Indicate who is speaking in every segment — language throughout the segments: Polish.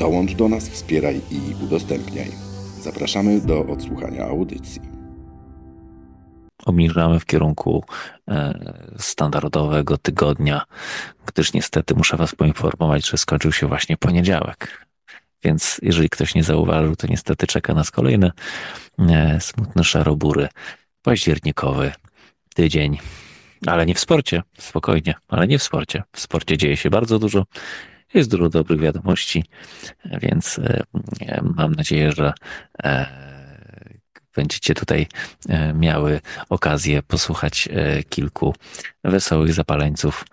Speaker 1: Dołącz do nas, wspieraj i udostępniaj. Zapraszamy do odsłuchania audycji.
Speaker 2: Obniżamy w kierunku e, standardowego tygodnia, gdyż niestety muszę Was poinformować, że skończył się właśnie poniedziałek. Więc jeżeli ktoś nie zauważył, to niestety czeka nas kolejny e, smutny szarobury październikowy tydzień. Ale nie w sporcie, spokojnie, ale nie w sporcie. W sporcie dzieje się bardzo dużo, jest dużo dobrych wiadomości, więc e, mam nadzieję, że e, będziecie tutaj e, miały okazję posłuchać kilku wesołych zapaleńców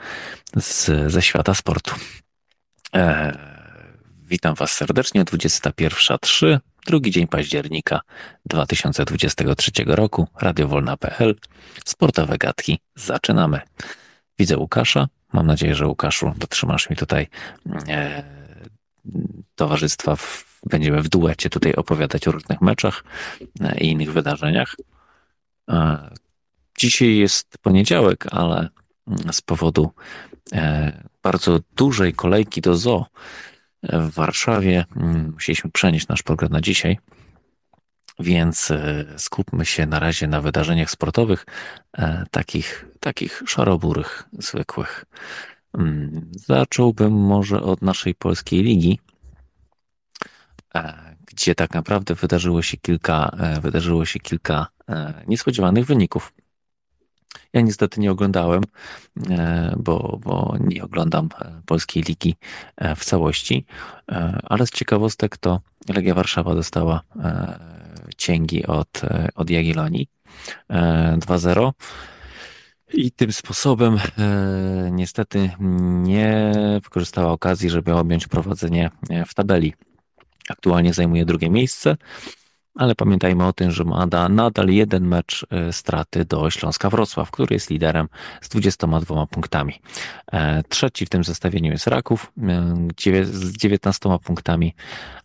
Speaker 2: z, ze świata sportu. Witam Was serdecznie, 21.03, drugi dzień października 2023 roku, radiowolna.pl, sportowe gadki, zaczynamy. Widzę Łukasza, mam nadzieję, że Łukaszu dotrzymasz mi tutaj e, towarzystwa, w, będziemy w duecie tutaj opowiadać o różnych meczach e, i innych wydarzeniach. E, dzisiaj jest poniedziałek, ale z powodu e, bardzo dużej kolejki do zoo, w Warszawie. Mm, musieliśmy przenieść nasz program na dzisiaj, więc e, skupmy się na razie na wydarzeniach sportowych, e, takich, takich szaroburych, zwykłych. Mm, zacząłbym może od naszej polskiej ligi, e, gdzie tak naprawdę wydarzyło się kilka, wydarzyło się kilka niespodziewanych wyników. Ja niestety nie oglądałem, bo, bo nie oglądam polskiej ligi w całości, ale z ciekawostek to Legia Warszawa dostała cięgi od, od Jagiellonii 2-0. I tym sposobem e, niestety nie wykorzystała okazji, żeby objąć prowadzenie w tabeli. Aktualnie zajmuje drugie miejsce ale pamiętajmy o tym, że ma nadal jeden mecz e, straty do Śląska Wrocław, który jest liderem z 22 punktami. E, trzeci w tym zestawieniu jest Raków e, z 19 punktami,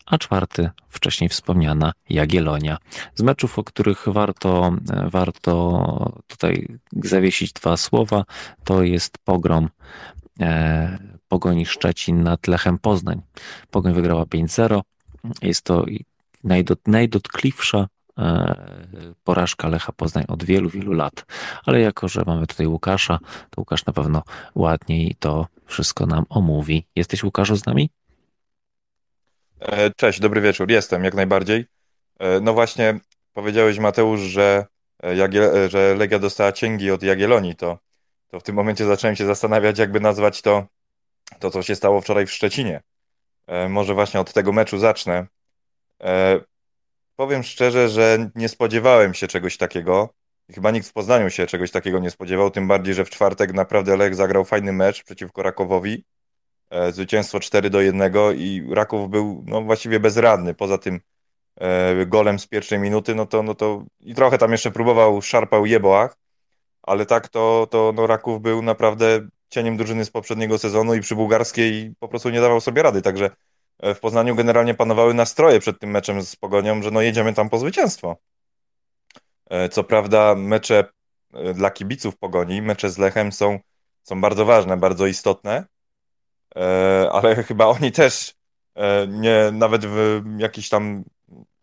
Speaker 2: a czwarty wcześniej wspomniana Jagielonia. Z meczów, o których warto, warto tutaj zawiesić dwa słowa, to jest pogrom Pogoni Szczecin nad Lechem Poznań. Pogoń wygrała 5-0. Jest to najdot, najdotkliwsza e, porażka Lecha Poznań od wielu, wielu lat. Ale jako, że mamy tutaj Łukasza, to Łukasz na pewno ładniej to wszystko nam omówi. Jesteś Łukaszu z nami?
Speaker 3: E, cześć, dobry wieczór. Jestem, jak najbardziej. E, no właśnie, powiedziałeś Mateusz, że, Jagiel, że Legia dostała cięgi od Jagiellonii, to, to w tym momencie zacząłem się zastanawiać, jakby nazwać to, to co się stało wczoraj w Szczecinie. Może właśnie od tego meczu zacznę. E, powiem szczerze, że nie spodziewałem się czegoś takiego. Chyba nikt w Poznaniu się czegoś takiego nie spodziewał, tym bardziej, że w czwartek naprawdę Lech zagrał fajny mecz przeciwko Rakowowi. E, zwycięstwo 4 do 1 i Raków był no, właściwie bezradny. Poza tym e, golem z pierwszej minuty, no to, no to i trochę tam jeszcze próbował, szarpał jeboach, ale tak to, to no, Raków był naprawdę cieniem drużyny z poprzedniego sezonu i przy bułgarskiej po prostu nie dawał sobie rady, także w Poznaniu generalnie panowały nastroje przed tym meczem z Pogonią, że no jedziemy tam po zwycięstwo. E, co prawda mecze e, dla kibiców Pogoni, mecze z Lechem są, są bardzo ważne, bardzo istotne, e, ale chyba oni też nie, nawet w jakichś tam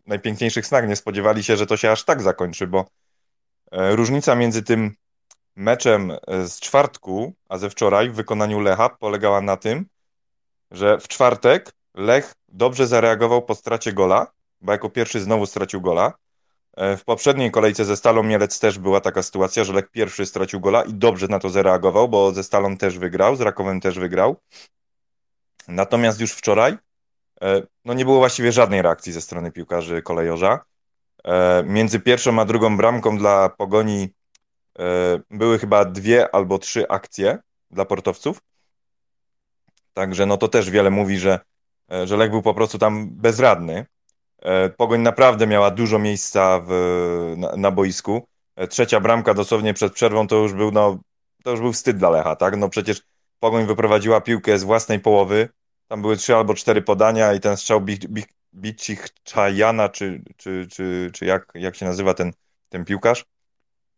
Speaker 3: najpiękniejszych snach nie spodziewali się, że to się aż tak zakończy, bo różnica między tym meczem z czwartku, a ze wczoraj w wykonaniu Lecha polegała na tym, że w czwartek Lech dobrze zareagował po stracie gola, bo jako pierwszy znowu stracił gola. E, w poprzedniej kolejce ze Stalą Mielec też była taka sytuacja, że Lech pierwszy stracił gola i dobrze na to zareagował, bo ze Stalą też wygrał, z Rakowem też wygrał. Natomiast już wczoraj e, no nie było właściwie żadnej reakcji ze strony piłkarzy kolejorza. E, między pierwszą a drugą bramką dla Pogoni były chyba dwie albo trzy akcje dla portowców. Także no to też wiele mówi, że że Lech był po prostu tam bezradny. Pogoń naprawdę miała dużo miejsca w, na, na boisku. Trzecia bramka dosłownie przed przerwą to już był, no, to już był wstyd dla Lecha, tak? No przecież Pogoń wyprowadziła piłkę z własnej połowy, tam były trzy albo cztery podania i ten strzał Bicich Czajana, czy, czy, czy, czy jak, jak się nazywa ten, ten piłkarz.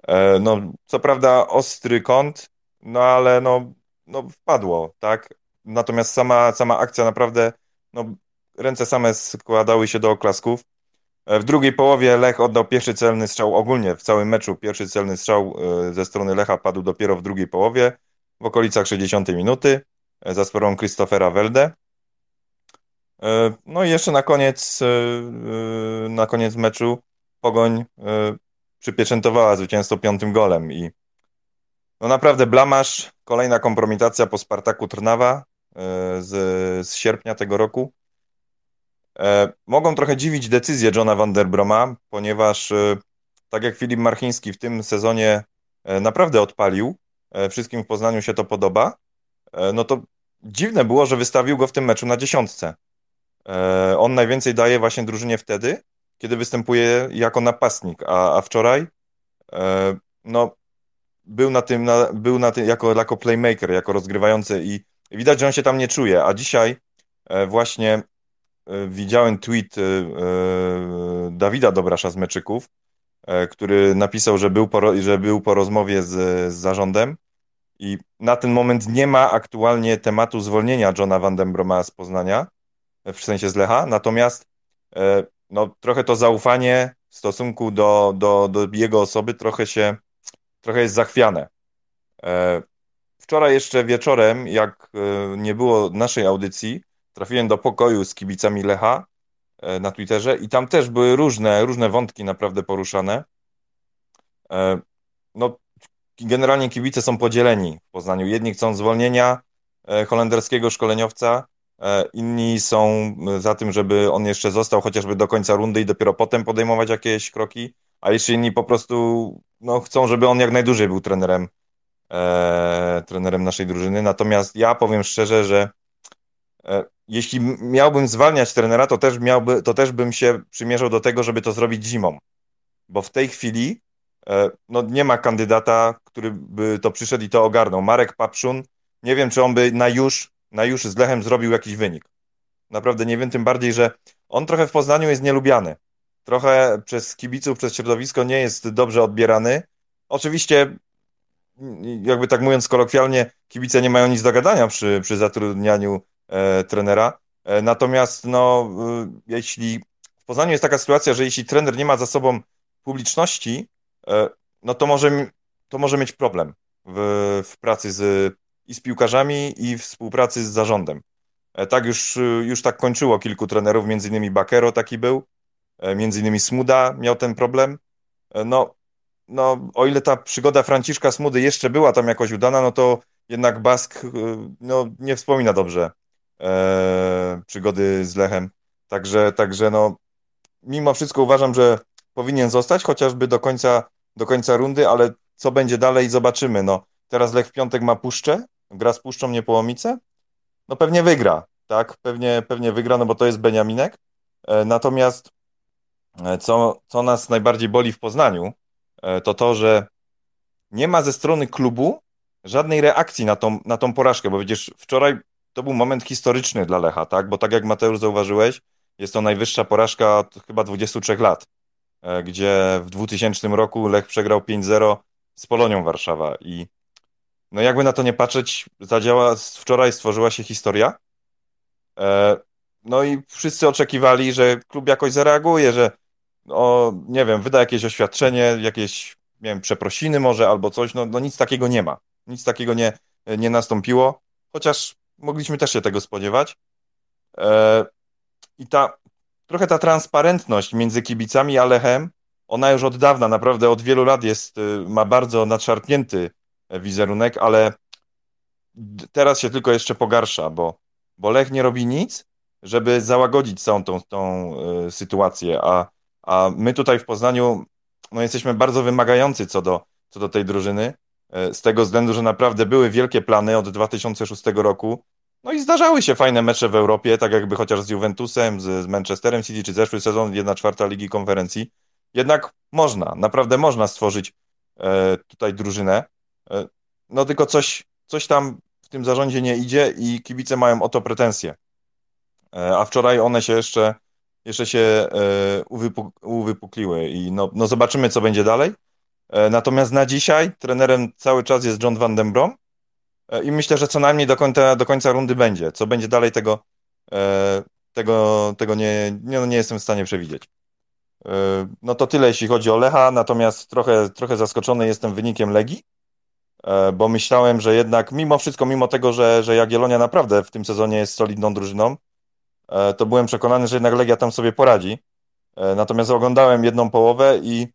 Speaker 3: E, no, co prawda ostry kąt, no ale no, no wpadło, tak? Natomiast sama, sama akcja naprawdę, no ręce same składały się do oklasków. E, w drugiej połowie Lech oddał pierwszy celny strzał ogólnie w całym meczu. Pierwszy celny strzał e, ze strony Lecha padł dopiero w drugiej połowie, w okolicach 60 minuty, za sprawą Christophera Welde. E, no i jeszcze na koniec, e, e, na koniec meczu Pogoń przypieczętowała zwycięstwo piątym golem i no naprawdę blamasz, kolejna kompromitacja po Spartaku Trnawa z, z sierpnia tego roku. Mogą trochę dziwić decyzje Johna Vanderbroma, ponieważ tak jak Filip Marchiński w tym sezonie naprawdę odpalił, wszystkim w Poznaniu się to podoba, no to dziwne było, że wystawił go w tym meczu na dziesiątce. E, on najwięcej daje właśnie drużynie wtedy, kiedy występuje jako napastnik, a, a wczoraj e, no, był na tym, na, był na tym jako, jako playmaker, jako rozgrywający i widać, że on się tam nie czuje, a dzisiaj e, właśnie widziałem tweet Dawida Dobrasza z Meczyków, który napisał, że był po, że był po rozmowie z, z zarządem i na ten moment nie ma aktualnie tematu zwolnienia Johna Vandenbroma z Poznania, w sensie z Lecha, natomiast e, no, trochę to zaufanie w stosunku do, do, do jego osoby trochę się, trochę jest zachwiane. E, wczoraj jeszcze wieczorem, jak e, nie było naszej audycji, trafiłem do pokoju z kibicami Lecha na Twitterze i tam też były różne, różne wątki naprawdę poruszane. No, generalnie kibice są podzieleni w Poznaniu. Jedni chcą zwolnienia holenderskiego szkoleniowca, E, inni są za tym, żeby on jeszcze został chociażby do końca rundy i dopiero potem podejmować jakieś kroki, a jeszcze inni po prostu no, chcą, żeby on jak najdłużej był trenerem, e, trenerem naszej drużyny. Natomiast ja powiem szczerze, że e, jeśli miałbym zwalniać trenera, to też, miałby, to też bym się przymierzał do tego, żeby to zrobić zimą. Bo w tej chwili e, no, nie ma kandydata, który by to przyszedł i to ogarnął. Marek Papszun, nie wiem, czy on by na już na już z Lechem zrobił jakiś wynik. Naprawdę nie wiem, tym bardziej, że on trochę w Poznaniu jest nielubiany. Trochę przez kibiców, przez środowisko nie jest dobrze odbierany. Oczywiście, jakby tak mówiąc kolokwialnie, kibice nie mają nic do gadania przy, przy zatrudnianiu e, trenera. E, natomiast no, e, jeśli w Poznaniu jest taka sytuacja, że jeśli trener nie ma za sobą publiczności, e, no to może, to może mieć problem w, w pracy z i z piłkarzami, i współpracy z zarządem. E, tak już, już tak kończyło kilku trenerów, między innymi Bakero taki był, e, między innymi Smuda miał ten problem. No, no, o ile ta przygoda Franciszka Smudy jeszcze była tam jakoś udana, no to jednak Bask no, nie wspomina dobrze e, przygody z Lechem. Także, także no, mimo wszystko uważam, że powinien zostać chociażby do końca, do końca rundy, ale co będzie dalej zobaczymy. No, teraz Lech w piątek ma Puszczę, gra z Puszczą Niepołomice? No pewnie wygra, tak? Pewnie, pewnie wygra, no bo to jest Beniaminek. E, natomiast e, co, co nas najbardziej boli w Poznaniu, to to, że nie ma ze strony klubu żadnej reakcji na tą, na tą porażkę, bo widzisz, wczoraj to był moment historyczny dla Lecha, tak? Bo tak jak Mateusz zauważyłeś, jest to najwyższa porażka od chyba 23 lat, gdzie w 2000 roku Lech przegrał 5-0 z Polonią Warszawa i no jakby na to nie patrzeć, zadziała, wczoraj stworzyła się historia. E, no i wszyscy oczekiwali, że klub jakoś zareaguje, że no, nie wiem, wyda jakieś oświadczenie, jakieś, nie wiem, przeprosiny może albo coś, no, no nic takiego nie ma. Nic takiego nie, nie nastąpiło, chociaż mogliśmy też się tego spodziewać. E, I ta, trochę ta transparentność między kibicami a Lechem, ona już od dawna, naprawdę od wielu lat jest, y, ma bardzo nadszarpnięty wizerunek, ale teraz się tylko jeszcze pogarsza, bo, bo Lech nie robi nic, żeby załagodzić całą tą, tą y, sytuację, a, a my tutaj w Poznaniu no, jesteśmy bardzo wymagający co do, co do tej drużyny, y, z tego względu, że naprawdę były wielkie plany od 2006 roku, No i zdarzały się fajne mecze w Europie, tak jakby chociaż z Juventusem, z, Manchesterem City, czy zeszły sezon, jedna czwarta Ligi Konferencji. Jednak można, naprawdę można stworzyć e, tutaj drużynę. E, no tylko coś, coś tam w tym zarządzie nie idzie i kibice mają o to pretensje. E, a wczoraj one się jeszcze, jeszcze się e, uwypuk uwypukliły i no, no zobaczymy, co będzie dalej. E, natomiast na dzisiaj trenerem cały czas jest John Van Den Brom i myślę, że co najmniej do końca, do końca rundy będzie. Co będzie dalej, tego, tego, tego nie, nie, no nie jestem w stanie przewidzieć. No to tyle, jeśli chodzi o Lecha, natomiast trochę, trochę zaskoczony jestem wynikiem Legii, bo myślałem, że jednak mimo wszystko, mimo tego, że, że Jagiellonia naprawdę w tym sezonie jest solidną drużyną, E, to byłem przekonany, że jednak Legia tam sobie poradzi. E, natomiast oglądałem jedną połowę i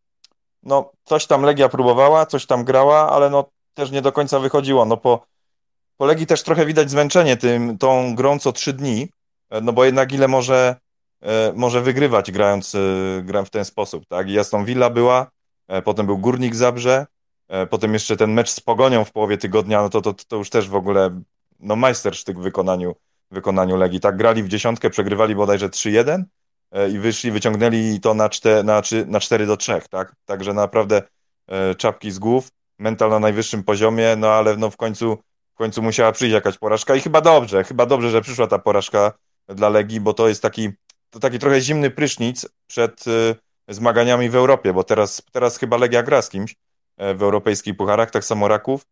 Speaker 3: no, coś tam Legia próbowała, coś tam grała, ale no też nie do końca wychodziło. No po, po Legii też trochę widać zmęczenie tym, tą grą co trzy dni, e, no bo jednak ile może, może wygrywać grając, grając w ten sposób, tak? I Aston Villa była, potem był Górnik Zabrze, potem jeszcze ten mecz z Pogonią w połowie tygodnia, no to, to, to już też w ogóle no majstersztyk w wykonaniu wykonaniu Legii. Tak grali w dziesiątkę, przegrywali bodajże 3-1 e, i wyszli, wyciągnęli to na 4, na, na 4 do 3, tak? Także naprawdę e, czapki z głów, mental na najwyższym poziomie, no ale no w końcu w końcu musiała przyjść jakaś porażka i chyba dobrze, chyba dobrze, że przyszła ta porażka dla Legii, bo to jest taki, to taki trochę zimny prysznic przed e, zmaganiami w Europie, bo teraz, teraz chyba Legia gra z kimś w europejskich pucharach, tak samo Raków,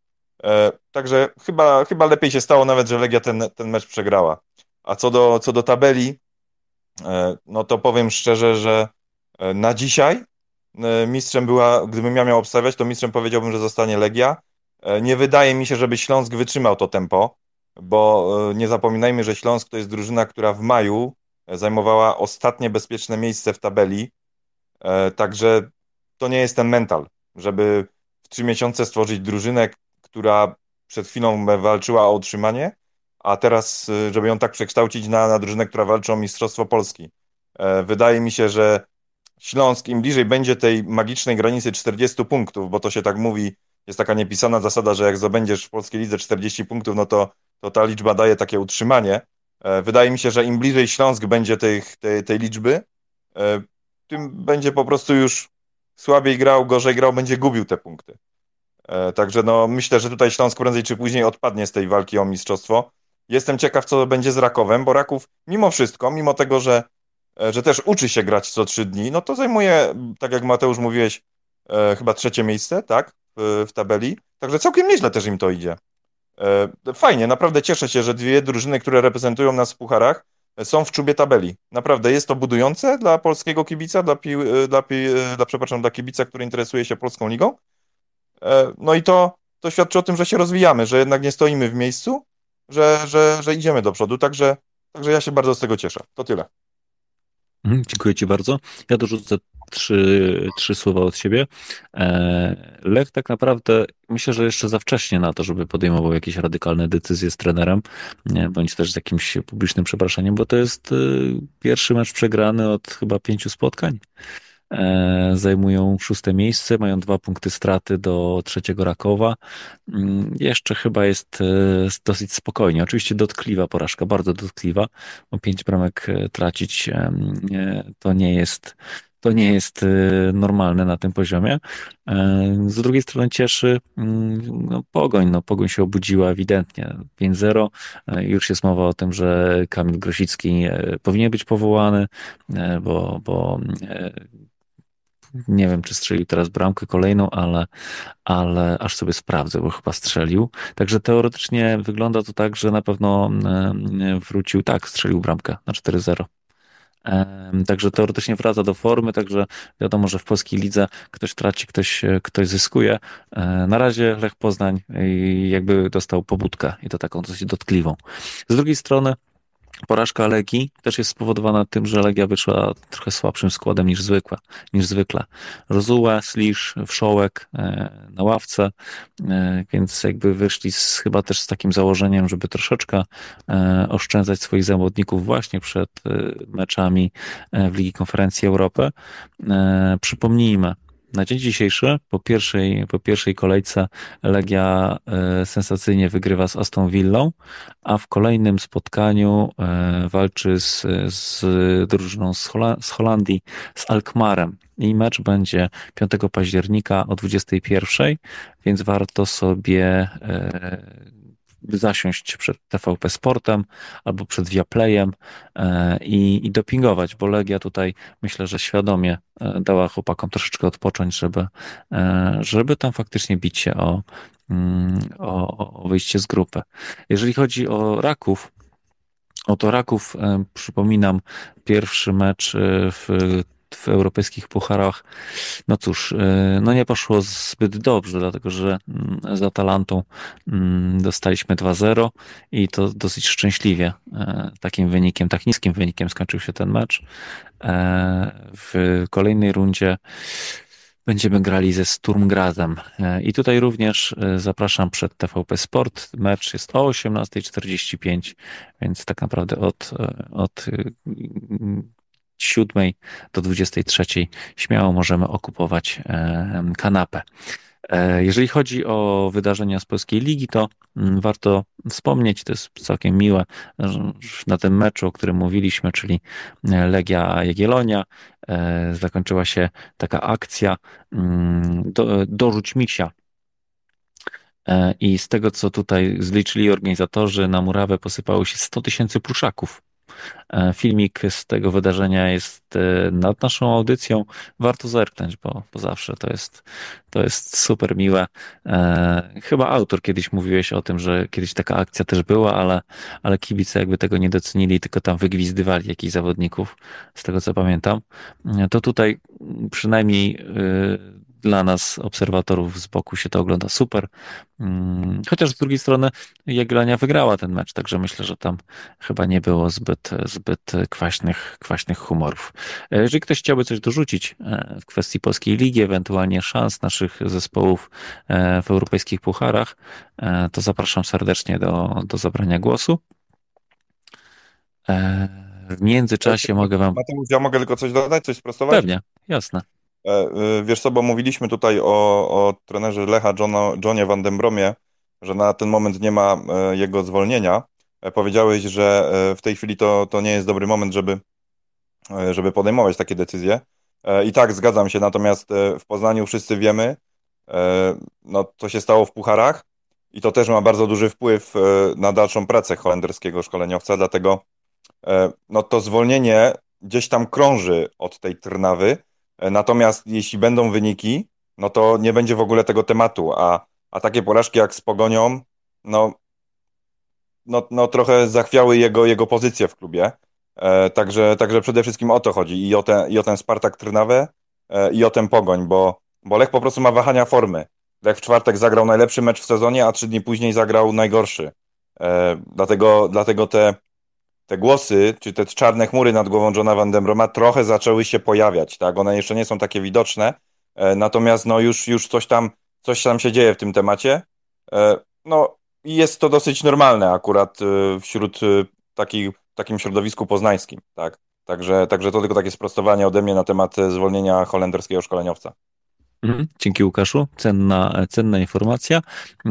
Speaker 3: także chyba, chyba lepiej się stało nawet, że Legia ten, ten mecz przegrała. A co do, co do tabeli, e, no to powiem szczerze, że e, na dzisiaj mistrzem była, gdybym ja miał obstawiać, to mistrzem powiedziałbym, że zostanie Legia. Nie wydaje mi się, żeby Śląsk wytrzymał to tempo, bo nie zapominajmy, że Śląsk to jest drużyna, która w maju zajmowała ostatnie bezpieczne miejsce w tabeli. Także to nie jest ten mental, żeby w trzy miesiące stworzyć drużynę, która przed chwilą walczyła o utrzymanie, a teraz, y, żeby ją tak przekształcić na, na drużynę, która walczy o Mistrzostwo Polski. E, wydaje mi się, że Śląsk im bliżej będzie tej magicznej granicy 40 punktów, bo to się tak mówi, jest taka niepisana zasada, że jak zdobędziesz w polskiej lidze 40 punktów, no to, to ta liczba daje takie utrzymanie. E, wydaje mi się, że im bliżej Śląsk będzie tej, tej, liczby, e, tym będzie po prostu już słabiej grał, gorzej grał, będzie gubił te punkty. E, także no, myślę, że tutaj Śląsk prędzej czy później odpadnie z tej walki o mistrzostwo. Jestem ciekaw, co będzie z Rakowem, bo Raków mimo wszystko, mimo tego, że, e, że też uczy się grać co trzy dni, no to zajmuje, tak jak Mateusz mówiłeś, e, chyba trzecie miejsce, tak, w, w tabeli. Także całkiem nieźle też im to idzie. Fajnie, naprawdę cieszę się, że dwie drużyny, które reprezentują nas w pucharach, są w czubie tabeli. Naprawdę jest to budujące dla polskiego kibica, dla, dla, pi, dla, przepraszam, dla kibica, który interesuje się polską ligą. E, no i to, to świadczy o tym, że się rozwijamy, że jednak nie stoimy w miejscu, że, że, że idziemy do przodu. Także, także ja się bardzo z tego cieszę. To tyle.
Speaker 2: Mhm, dziękuję Ci bardzo. Ja dorzucę trzy, trzy słowa od siebie. E, Lech tak naprawdę myślę, że jeszcze za wcześnie na to, żeby podejmował jakieś radykalne decyzje z trenerem, bądź też z jakimś publicznym przeproszeniem, bo to jest y, pierwszy mecz przegrany od chyba pięciu spotkań. E, zajmują szóste miejsce, mają dwa punkty straty do trzeciego Rakowa. Mm, jeszcze chyba jest e, dosyć spokojnie. Oczywiście dotkliwa porażka, bardzo dotkliwa, bo pięć bramek e, tracić to nie jest to nie jest normalne na tym poziomie. Z drugiej strony cieszy mm, no, Pogoń. No, Pogoń się obudziła ewidentnie. 5-0. Już jest mowa o tym, że Kamil Grosicki powinien być powołany, bo, bo nie wiem, czy strzelił teraz bramkę kolejną, ale, ale aż sobie sprawdzę, bo chyba strzelił. Także teoretycznie wygląda to tak, że na pewno wrócił, tak, strzelił bramkę na 4-0. Także teoretycznie wraca do formy, także wiadomo, że w polskiej lidze ktoś traci, ktoś, ktoś zyskuje. E, na razie Lech Poznań jakby dostał pobudkę i to taką dosyć dotkliwą. Z drugiej strony Porażka Legii też jest spowodowana tym, że Legia wyszła trochę słabszym składem niż zwykle. Niż zwykle. Rozułę, Slisz, Wszołek e, na ławce, e, więc jakby wyszli z, chyba też z takim założeniem, żeby troszeczkę e, oszczędzać swoich zawodników właśnie przed meczami w Ligi Konferencji Europy. Przypomnijmy, na dzień dzisiejszy, po pierwszej, po pierwszej kolejce Legia e, sensacyjnie wygrywa z Aston Villą, a w kolejnym spotkaniu e, walczy z, z drużyną z, z Holandii, z Alkmarem. I mecz będzie 5 października o 21, więc warto sobie zasiąść przed TVP Sportem albo przed Viaplayem e, i, i dopingować, bo Legia tutaj myślę, że świadomie e, dała chłopakom troszeczkę odpocząć, żeby, e, żeby tam faktycznie bić się o, mm, o, o wyjście z grupy. Jeżeli chodzi o Raków, Oto Raków, przypominam, pierwszy mecz w w europejskich pucharach, no cóż, e, no nie poszło zbyt dobrze, dlatego że mm, z Atalantą mm, dostaliśmy 2-0 i to dosyć szczęśliwie e, takim wynikiem, tak niskim wynikiem skończył się ten mecz. E, w kolejnej rundzie będziemy grali ze Sturmgrazem. I tutaj również zapraszam przed TVP Sport. Mecz jest o 18.45, więc tak naprawdę od, od 7 do 23 śmiało możemy okupować e, kanapę. E, jeżeli chodzi o wydarzenia z polskiej ligi, to mm, warto wspomnieć, to jest całkiem miłe, na tym meczu, o którym mówiliśmy, czyli e, Legia Jagiellonia, zakończyła się taka akcja mm, do, dorzuć misia. I z tego, co tutaj zliczyli organizatorzy, na murawę posypało się 100 tysięcy pruszaków. E, filmik z tego wydarzenia jest e, nad naszą audycją. Warto zerknąć, bo, bo zawsze to jest, to jest super miłe. E, chyba autor kiedyś mówiłeś o tym, że kiedyś taka akcja też była, ale, ale kibice jakby tego nie docenili, tylko tam wygwizdywali jakichś zawodników, z tego co pamiętam. To tutaj przynajmniej dla nas, obserwatorów z boku, się to ogląda super. Mm, chociaż z drugiej strony Jagiellonia wygrała ten mecz, także myślę, że tam chyba nie było zbyt, zbyt kwaśnych, kwaśnych humorów. E, jeżeli ktoś chciałby coś dorzucić e, w kwestii polskiej ligi, ewentualnie szans naszych zespołów e, w europejskich pucharach, to zapraszam serdecznie do, do zabrania głosu. W międzyczasie mogę wam...
Speaker 3: Mateusz, ja mogę tylko coś dodać, coś sprostować?
Speaker 2: Pewnie, jasne.
Speaker 3: E, e, wiesz co, bo mówiliśmy tutaj o, o trenerze Lecha Johno, Johnie Van den Bromie, że na ten moment nie ma e, jego zwolnienia. Powiedziałeś, że w tej chwili to, to nie jest dobry moment, żeby, żeby podejmować takie decyzje. I tak, zgadzam się, natomiast w Poznaniu wszyscy wiemy, no, co się stało w pucharach i to też ma bardzo duży wpływ na dalszą pracę holenderskiego szkoleniowca, dlatego no, to zwolnienie gdzieś tam krąży od tej Trnawy, natomiast jeśli będą wyniki, no to nie będzie w ogóle tego tematu, a, a takie porażki jak z Pogonią, no, no, no trochę zachwiały jego, jego pozycję w klubie. E, także, także przede wszystkim o to chodzi i o, te, i o ten Spartak Trnawę e, i o ten Pogoń, bo, bo Lech po prostu ma wahania formy. Lech w czwartek zagrał najlepszy mecz w sezonie, a trzy dni później zagrał najgorszy. E, dlatego, dlatego te te głosy, czy te czarne chmury nad głową Johna Van Broma trochę zaczęły się pojawiać, tak? One jeszcze nie są takie widoczne, e, natomiast no już, już coś tam, coś tam się dzieje w tym temacie. E, no i jest to dosyć normalne akurat e, wśród takich, takim środowisku poznańskim, tak? Także, także to tylko takie sprostowanie ode mnie na temat zwolnienia holenderskiego szkoleniowca.
Speaker 2: Mhm. Dzięki Łukaszu, cenna, cenna informacja.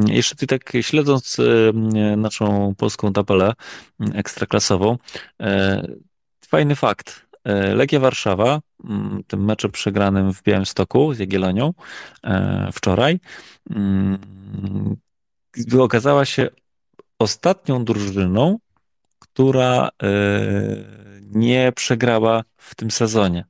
Speaker 2: Jeszcze ty tak śledząc e, naszą polską tabelę ekstraklasową, e, fajny fakt. E, Legia Warszawa, tym meczem przegranym w Białymstoku z Jagiellonią wczoraj, okazała się ostatnią drużyną, która nie przegrała w tym sezonie.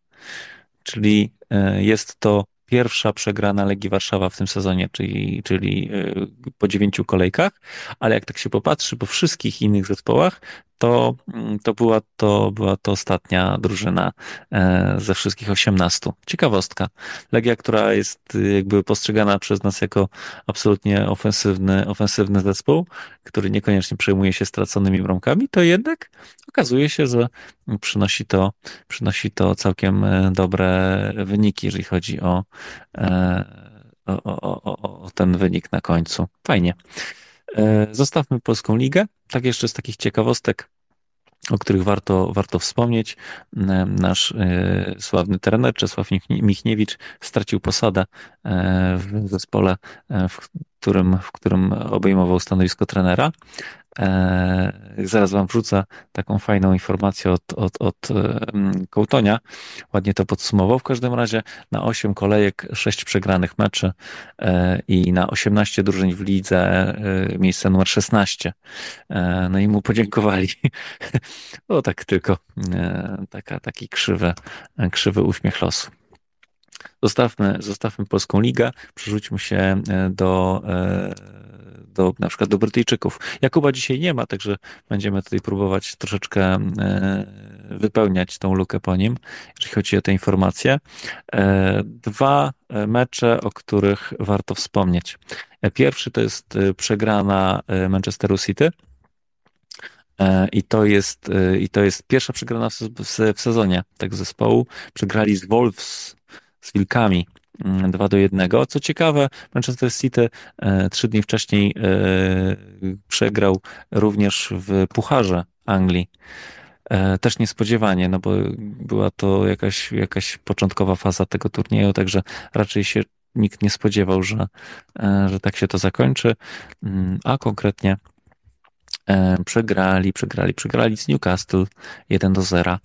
Speaker 2: Czyli jest to pierwsza przegrana Legii Warszawa w tym sezonie, czyli, czyli y, po dziewięciu kolejkach, ale jak tak się popatrzy po wszystkich innych zespołach, to, mm, to, była, to była to ostatnia drużyna e, ze wszystkich 18. Ciekawostka. Legia, która jest y, jakby postrzegana przez nas jako absolutnie ofensywny, ofensywny zespół, który niekoniecznie przejmuje się straconymi bramkami, to jednak okazuje się, że przynosi to, przynosi to całkiem e, dobre wyniki, jeżeli chodzi e, o, o, o, o ten wynik na końcu. Fajnie. Zostawmy Polską Ligę. Tak jeszcze z takich ciekawostek o których warto, warto wspomnieć. Nasz sławny trener Czesław Michniewicz stracił posadę w zespole, w którym, w którym obejmował stanowisko trenera. E, zaraz wam wrzucę taką fajną informację od, od, od Kołtonia. Ładnie to podsumował. W każdym razie na 8 kolejek 6 przegranych meczy e, i na 18 drużyn w lidze e, miejsce numer 16. No i mu podziękowali. O tak tylko taka, taki krzywy, krzywy uśmiech losu. Zostawmy, zostawmy Polską Ligę, przerzućmy się do do, na przykład do Brytyjczyków. Jakuba dzisiaj nie ma, także będziemy tutaj próbować troszeczkę e, wypełniać tą lukę po nim, jeżeli chodzi o te informacje. E, dwa mecze, o których warto wspomnieć. Pierwszy to jest e, przegrana Manchesteru City. I to jest, i to jest pierwsza przegrana w, sezonie tak zespołu. Przegrali z Wolves, z Wilkami 2 do 1. Co ciekawe, Manchester City e, trzy dni wcześniej e, przegrał również w Pucharze Anglii. E, też niespodziewanie, no bo była to jakaś, jakaś początkowa faza tego turnieju, także raczej się nikt nie spodziewał, że, że tak się to zakończy. Mm, a konkretnie przegrali, przegrali, przegrali z Newcastle 1 do 0.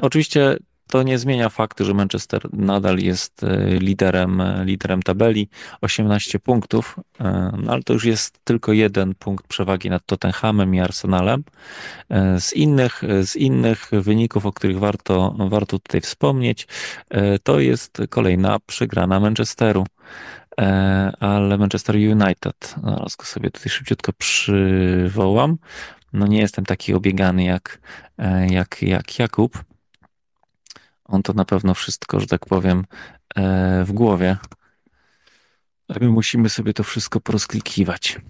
Speaker 2: Oczywiście to nie zmienia faktu, że Manchester nadal jest e, liderem, e, liderem tabeli, 18 punktów, e, no ale to już jest tylko jeden punkt przewagi nad Tottenhamem i Arsenalem. Z innych, z innych wyników, o których warto, warto tutaj wspomnieć, to jest kolejna przegrana Manchesteru ale Manchester United, zaraz go sobie tutaj szybciutko przywołam. No nie jestem taki obiegany jak, jak, jak Jakub, on to na pewno wszystko, że tak powiem, e, w głowie. A my musimy sobie to wszystko porozklikiwać.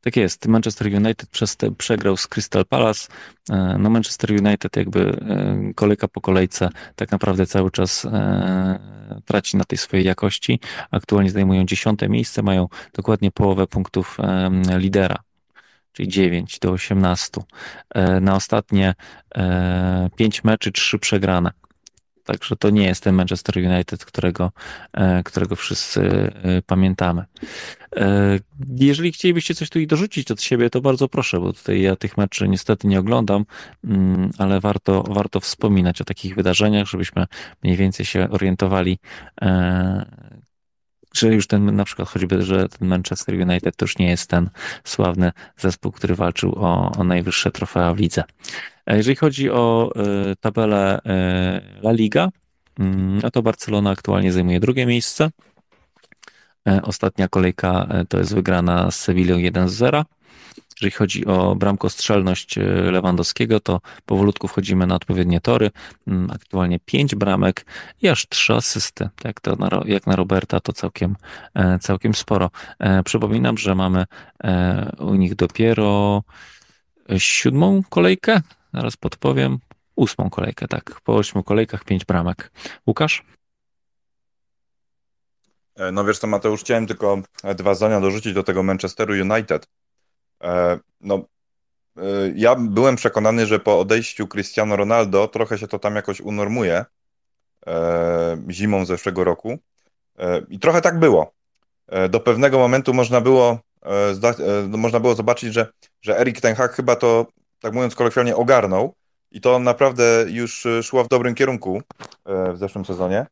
Speaker 2: Tak jest. Manchester United przez te, przegrał z Crystal Palace. E, no Manchester United jakby e, kolejka po kolejce tak naprawdę cały czas traci na tej swojej jakości. Aktualnie zajmują dziesiąte miejsce, mają dokładnie połowę punktów lidera czyli 9 do 18. E, na ostatnie 5 e, meczy 3 przegrane. Także to nie jest ten Manchester United, którego, e, którego wszyscy pamiętamy. Jeżeli chcielibyście coś tu i dorzucić od siebie, to bardzo proszę, bo tutaj ja tych meczy niestety nie oglądam, mm, ale warto, warto wspominać o takich wydarzeniach, żebyśmy mniej więcej się orientowali, że już ten, na przykład choćby, że ten Manchester United to już nie jest ten sławny zespół, który walczył o, o najwyższe trofea w lidze. Jeżeli chodzi o y, tabelę y, La Liga, no to Barcelona aktualnie zajmuje drugie miejsce. Ostatnia kolejka to jest wygrana z Sewillą 1-0. Jeżeli chodzi o bramkostrzelność e, Lewandowskiego, to powolutku wchodzimy na odpowiednie tory. Mm, aktualnie pięć bramek i aż trzy asysty. Jak, to na, jak na Roberta to całkiem, e, całkiem sporo. E, przypominam, że mamy u nich dopiero siódmą kolejkę. Zaraz podpowiem. Ósmą kolejkę, tak. Po ośmiu kolejkach pięć bramek. Łukasz?
Speaker 3: No wiesz co, Mateusz, chciałem tylko dwa zdania dorzucić do tego Manchesteru United. E, no, e, ja byłem przekonany, że po odejściu Cristiano Ronaldo trochę się to tam jakoś unormuje e, zimą zeszłego roku. I trochę tak było. Do pewnego momentu można było, no, można było zobaczyć, że, że Erik Ten Hag chyba to, tak mówiąc kolokwialnie, ogarnął i to naprawdę już szło w dobrym kierunku w zeszłym sezonie.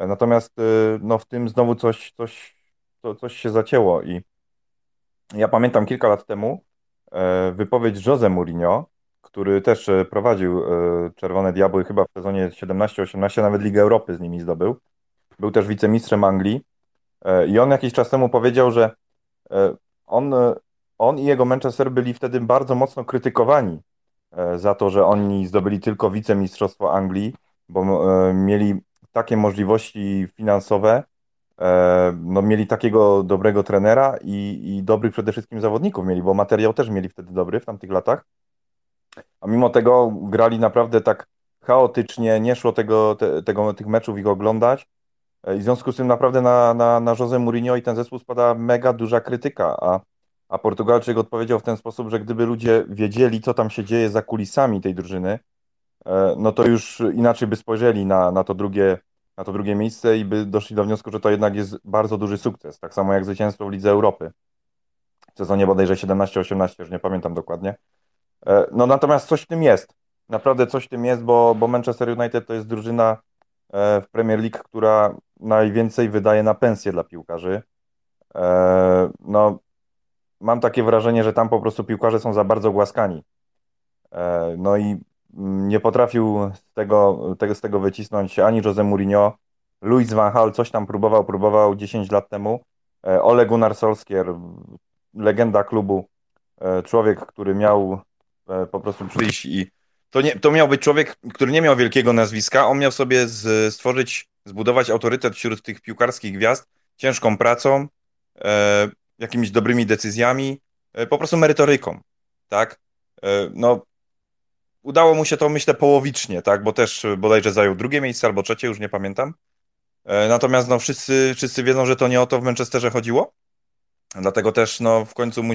Speaker 3: Natomiast no, w tym znowu coś, coś, to, coś się zacięło i ja pamiętam kilka lat temu e, wypowiedź Jose Mourinho, który też e, prowadził e, Czerwone Diabły chyba w sezonie 17-18, nawet Ligę Europy z nimi zdobył. Był też wicemistrzem Anglii i on jakiś czas temu powiedział, że on, on i jego Manchester byli wtedy bardzo mocno krytykowani za to, że oni zdobyli tylko wicemistrzostwo Anglii, bo mieli takie możliwości finansowe, no, mieli takiego dobrego trenera i, i dobrych przede wszystkim zawodników mieli, bo materiał też mieli wtedy dobry w tamtych latach. A mimo tego grali naprawdę tak chaotycznie, nie szło tego, te, tego, tych meczów ich oglądać. E, I w związku z tym naprawdę na, na, na Jose Mourinho i ten zespół spada mega duża krytyka, a, a Portugalczyk odpowiedział w ten sposób, że gdyby ludzie wiedzieli, co tam się dzieje za kulisami tej drużyny, e, no to już inaczej by spojrzeli na, na, to drugie, na to drugie miejsce i by doszli do wniosku, że to jednak jest bardzo duży sukces. Tak samo jak zwycięstwo w Lidze Europy. W sezonie bodajże 17-18, już nie pamiętam dokładnie. E, no natomiast coś w tym jest. Naprawdę coś w tym jest, bo, bo Manchester United to jest drużyna e, w Premier League, która najwięcej wydaje na pensje dla piłkarzy. No, mam takie wrażenie, że tam po prostu piłkarze są za bardzo głaskani. E, no i nie potrafił z tego, tego, z tego wycisnąć ani Jose Mourinho, Luis Van Gaal coś tam próbował, próbował 10 lat temu. E, Ole Gunnar Solskjaer, legenda klubu, e, człowiek, który miał po prostu przyjść i to, nie, to miał być człowiek, który nie miał wielkiego nazwiska, on miał sobie z, stworzyć, zbudować autorytet wśród tych piłkarskich gwiazd ciężką pracą, jakimiś dobrymi decyzjami, e, po prostu merytoryką, tak? E, no, udało mu się to, myślę, połowicznie, tak? Bo też bodajże zajął drugie miejsce albo trzecie, już nie pamiętam. E, natomiast no, wszyscy, wszyscy wiedzą, że to nie o to w Manchesterze chodziło. Dlatego też no, w, końcu mu,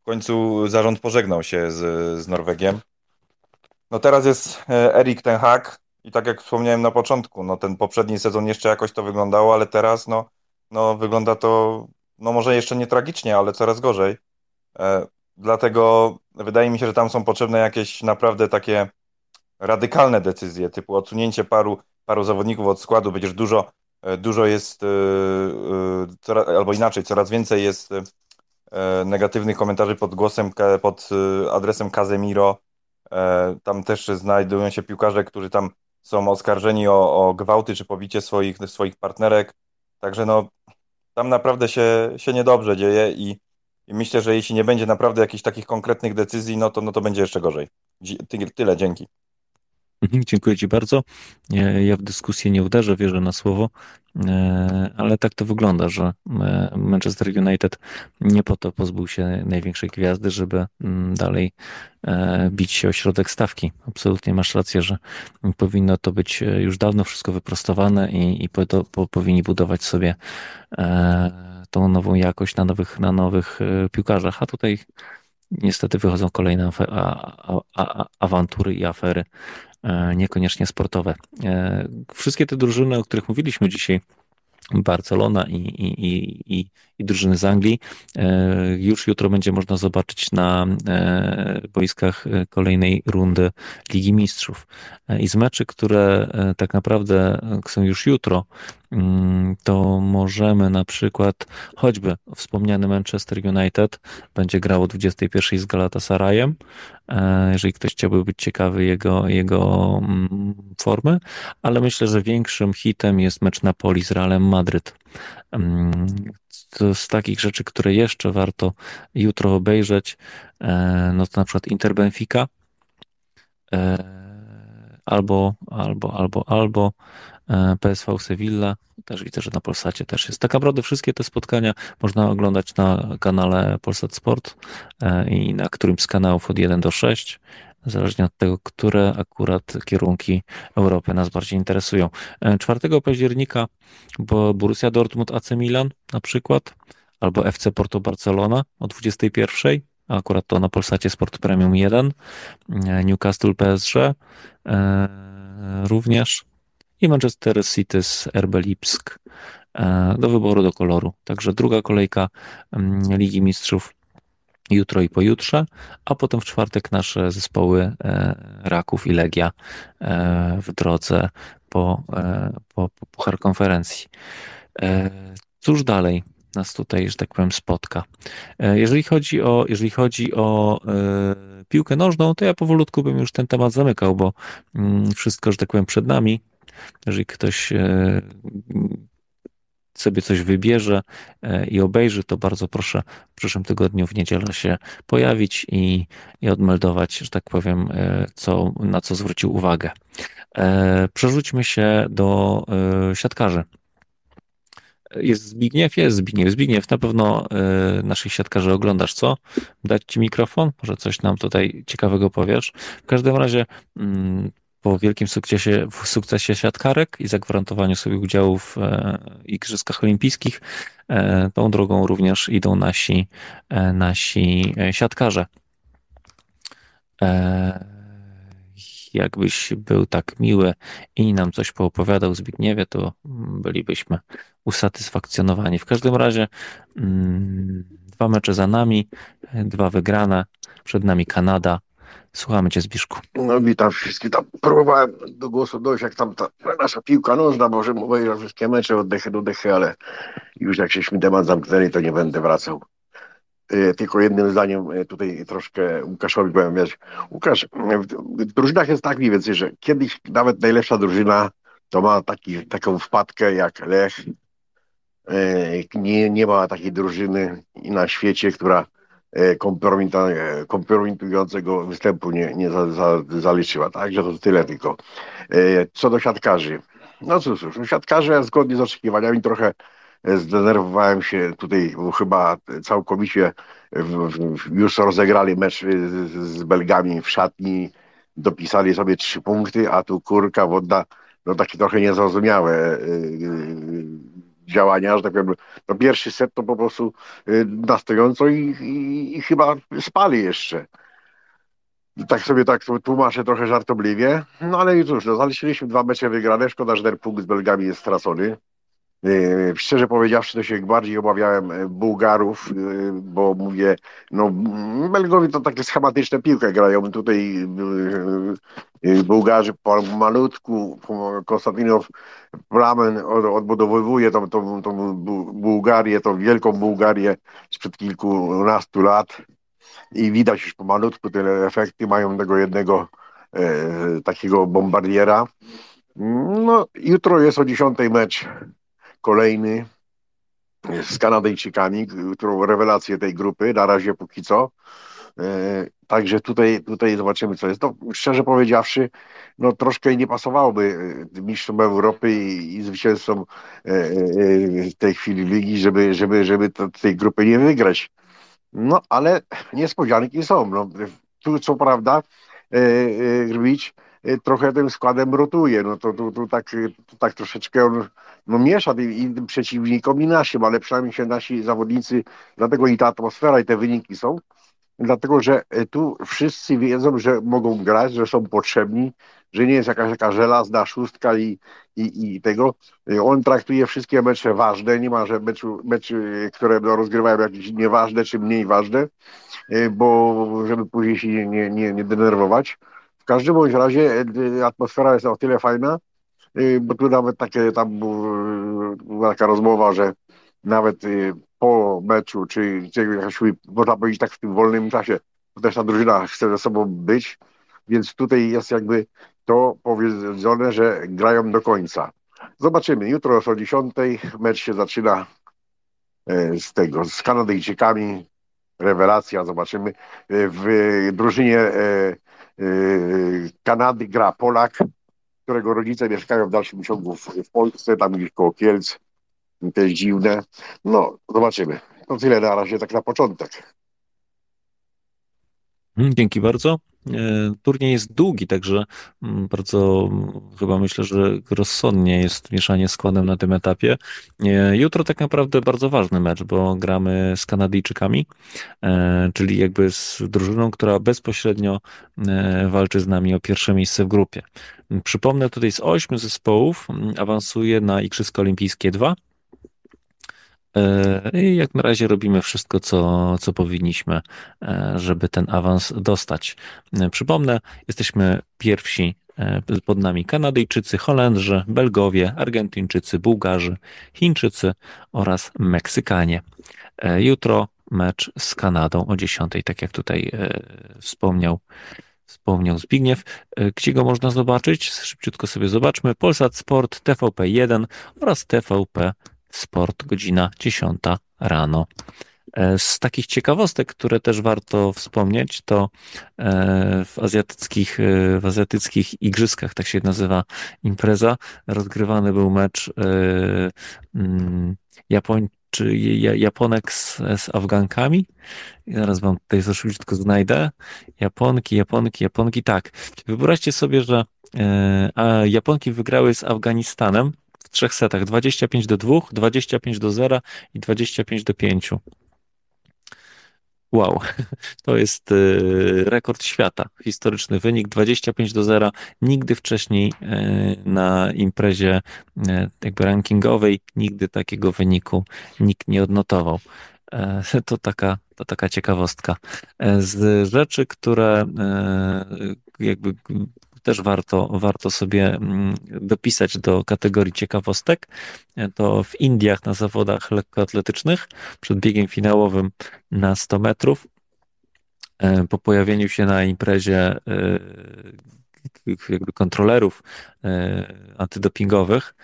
Speaker 3: w końcu zarząd pożegnał się z, z Norwegiem. No teraz jest Erik Ten Hag i tak jak wspomniałem na początku, no ten poprzedni sezon jeszcze jakoś to wyglądało, ale teraz no, no wygląda to no może jeszcze nie tragicznie, ale coraz gorzej. E, dlatego wydaje mi się, że tam są potrzebne jakieś naprawdę takie radykalne decyzje, typu odsunięcie paru, paru zawodników od składu, przecież dużo, e, dużo jest, e, albo inaczej, coraz więcej jest negatywnych komentarzy pod głosem, pod adresem Casemiro. Tam też znajdują się piłkarze, którzy tam są oskarżeni o, o gwałty czy pobicie swoich, swoich partnerek. Także no, tam naprawdę się, się niedobrze dzieje i, i myślę, że jeśli nie będzie naprawdę jakichś takich konkretnych decyzji, no to, no to będzie jeszcze gorzej. Tyle, dzięki.
Speaker 2: Mhm, dziękuję Ci bardzo. Ja w dyskusję nie uderzę, wierzę na słowo, e, ale tak to wygląda, że e, Manchester United nie po to pozbył się największej gwiazdy, żeby mm, dalej e, bić się o środek stawki. Absolutnie masz rację, że powinno to być już dawno wszystko wyprostowane i, i po, to, po, powinni budować sobie tą nową jakość na nowych, na nowych piłkarzach, a tutaj niestety wychodzą kolejne awantury i afery E, niekoniecznie sportowe. E, wszystkie te drużyny, o których mówiliśmy dzisiaj, Barcelona i, i, i, i, drużyny z Anglii. E, już jutro będzie można zobaczyć na boiskach kolejnej rundy Ligi Mistrzów. I z meczy, które tak naprawdę są już jutro, mm, to możemy na przykład choćby wspomniany Manchester United będzie grał o 21 z Galatasarayem, E, jeżeli ktoś chciałby być ciekawy jego, jego mm, formy, ale myślę, że większym hitem jest mecz Napoli z Realem Madryt. Z takich rzeczy, które jeszcze warto jutro obejrzeć, e, no to na przykład Inter Benfica, e, albo, albo, albo, albo PSV Sevilla, też widzę, że na Polsacie też jest. Tak naprawdę wszystkie te spotkania można oglądać na kanale Polsat Sport e, i na którymś z kanałów od 1 do 6, zależnie od tego, które akurat kierunki Europy nas bardziej interesują. 4 e, października bo Borussia Dortmund AC Milan na przykład, albo FC Porto Barcelona o 21, a akurat to na Polsacie Sport Premium 1, e, Newcastle PSG również i Manchester City z RB Lipsk e, do wyboru do koloru. Także druga kolejka mm, Ligi Mistrzów jutro i pojutrze, a potem w czwartek nasze zespoły e, Raków i Legia e, w drodze po, po, po Puchar Konferencji. Cóż dalej nas tutaj, że tak powiem, spotka? Jeżeli chodzi o, jeżeli chodzi o piłkę nożną, to ja powolutku bym już ten temat zamykał, bo mm, wszystko, że tak powiem, przed nami. Jeżeli ktoś e, sobie coś wybierze e, i obejrzy, to bardzo proszę w przyszłym tygodniu w niedzielę się pojawić i, i odmeldować, że tak powiem, e, co, na co zwrócił uwagę. Przerzućmy się do siatkarzy. Jest Zbigniew? Jest Zbigniew. Zbigniew, na pewno naszych siatkarzy oglądasz, co? Dać ci mikrofon? Może coś nam tutaj ciekawego powiesz? W każdym razie mm, po wielkim sukcesie, sukcesie siatkarek i zagwarantowaniu sobie udziału w Igrzyskach Olimpijskich, tą drogą również idą nasi, nasi siatkarze jakbyś był tak miły i nam coś poopowiadał Zbigniewie, to bylibyśmy usatysfakcjonowani. W każdym razie mm, dwa mecze za nami, dwa wygrane, przed nami Kanada. Słuchamy Cię, Zbiszku.
Speaker 4: No witam wszystkich. Tam próbowałem do głosu dojść, jak tam ta nasza piłka nożna, może mówię wszystkie mecze od dechy do dechy, ale już jak żeśmy temat zamknęli, to nie będę wracał. E, tylko jednym zdaniem e, tutaj troszkę Łukaszowi powiem, wiesz, Łukasz, w drużynach jest tak mniej więcej, że kiedyś nawet najlepsza drużyna to ma taki, taką wpadkę jak Lech. Nie, nie ma takiej drużyny na świecie, która kompromitującego występu nie, nie za, za, zaliczyła. Także to tyle tylko. Co do siatkarzy. No cóż, cóż siatkarze zgodnie z oczekiwaniami trochę zdenerwowałem się tutaj, bo chyba całkowicie już rozegrali mecz z, Belgami w szatni, dopisali sobie trzy punkty, a tu kurka wodna, no takie trochę niezrozumiałe działania, że tak powiem, no pierwszy set to po prostu yy, na stojąco i, i, i chyba spali jeszcze. Tak sobie tak tłumaczę trochę żartobliwie, no ale cóż, no, zaliczyliśmy dwa mecze wygrane, szkoda, że ten punkt z Belgami jest stracony. E, szczerze powiedziawszy, to się bardziej obawiałem e, Bułgarów, e, bo mówię, no Belgowie to takie schematyczne piłkę grają. Tutaj Bułgarzy po malutku, Konstantinow Plamen odbudowywuje tą, tą, tą Bułgarię, tą wielką Bułgarię sprzed kilkunastu lat i widać już pomalutku te efekty mają tego jednego takiego bombardiera. No, jutro jest o 10 mecz kolejny z Kanadyjczykami, którą rewelację tej grupy, na razie póki co. E, także tutaj, tutaj zobaczymy, co jest. No, szczerze powiedziawszy, no troszkę nie pasowałoby e, mistrzom Europy i, i zwycięzcom e, w tej chwili ligi, żeby, żeby, żeby tej grupy nie wygrać. No, ale niespodzianki są. No, tu co prawda, Y, trochę tym składem rotuje. No to tu, tak, tu tak troszeczkę on no, miesza tym przeciwnikom i naszym, ale przynajmniej się nasi zawodnicy, dlatego i ta atmosfera i te wyniki są, dlatego że y, tu wszyscy wiedzą, że mogą grać, że są potrzebni, że nie jest jakaś taka żelazna szóstka i, i, i tego. Y, on traktuje wszystkie mecze ważne, nie ma że meczu, meczy, które no, rozgrywają jakieś nieważne czy mniej ważne, bo żeby później się nie, nie, nie denerwować każdym bądź razie e, atmosfera jest o tyle fajna, e, bo tu nawet takie tam była taka rozmowa, że nawet e, po meczu, czy, czy jakaś, można powiedzieć tak w tym wolnym czasie, to też ta drużyna chce ze sobą być, więc tutaj jest jakby to powiedzone, że grają do końca. Zobaczymy. Jutro o 10 mecz się zaczyna z tego, z Kanadyjczykami. Rewelacja, zobaczymy. W drużynie Kanady gra Polak, którego rodzice mieszkają w dalszym ciągu w, w Polsce, tam gdzieś koło Kielc. To jest dziwne. No, zobaczymy. To tyle na razie, tak na początek.
Speaker 2: Dzięki bardzo. E, turniej jest długi, także mm, bardzo chyba myślę, że rozsądnie jest mieszanie składem na tym etapie. E, jutro tak naprawdę bardzo ważny mecz, bo gramy z Kanadyjczykami, e, czyli jakby z drużyną, która bezpośrednio walczy z nami o pierwsze miejsce w grupie. Przypomnę, tutaj z ośmiu zespołów awansuje na Igrzyska Olimpijskie 2 E, I jak na razie robimy wszystko, co, co powinniśmy, e, żeby ten awans dostać. E, przypomnę, jesteśmy pierwsi pod nami Kanadyjczycy, Holendrzy, Belgowie, Argentyńczycy, Bułgarzy, Chińczycy oraz Meksykanie. Jutro mecz z Kanadą o 10, tak jak tutaj wspomniał, wspomniał Zbigniew. Gdzie go można zobaczyć? Szybciutko sobie zobaczmy. Polsat Sport, TVP1 oraz TVP sport, godzina 10 rano. E, z takich ciekawostek, które też warto wspomnieć, to e, w azjatyckich, e, w azjatyckich igrzyskach, tak się nazywa impreza, rozgrywany był mecz mm, Japoń, czy Japonek z, z Afgankami. Zaraz wam tutaj za szybciutko znajdę. Japonki, Japonki, Japonki. Tak. Wyobraźcie sobie, że a Japonki wygrały z Afganistanem w trzech setach 25 do 2, 25 do 0 i 25 do 5. Wow, to jest y, rekord świata, historyczny wynik 25 do 0. Nigdy wcześniej y, na imprezie y, jakby rankingowej nigdy takiego wyniku nikt nie odnotował. E, to taka, to taka ciekawostka. E, z rzeczy, które jakby też warto, warto sobie mm, dopisać do kategorii ciekawostek. To w Indiach na zawodach lekkoatletycznych przed biegiem finałowym na 100 metrów e, po pojawieniu się na imprezie e, kontrolerów e, antydopingowych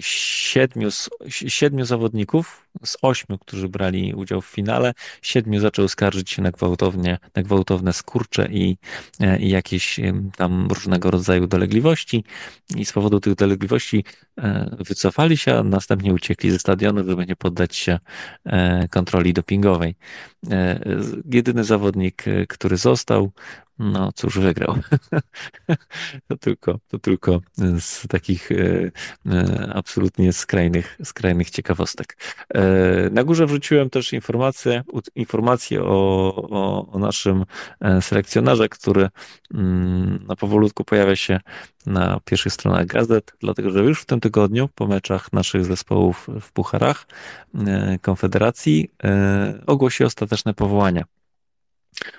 Speaker 2: siedmiu, siedmiu zawodników z ośmiu, którzy brali udział w finale, siedmiu zaczęło skarżyć się na, gwałtownie, na gwałtowne skurcze i, e, i jakieś tam różnego rodzaju dolegliwości i z powodu tych dolegliwości e, wycofali się, a następnie uciekli ze stadionu, żeby nie poddać się e, kontroli dopingowej. Jedyny zawodnik, który został, no cóż, wygrał. to tylko, to tylko z takich absolutnie skrajnych, skrajnych ciekawostek. E, na górze wrzuciłem też informację, informację o, o, o naszym e, selekcjonarze, który mm, na powolutku pojawia się na pierwszych stronach gazet, dlatego że już w tym tygodniu po meczach naszych zespołów w Pucharach e, Konfederacji ogłosi ostateczne powołania.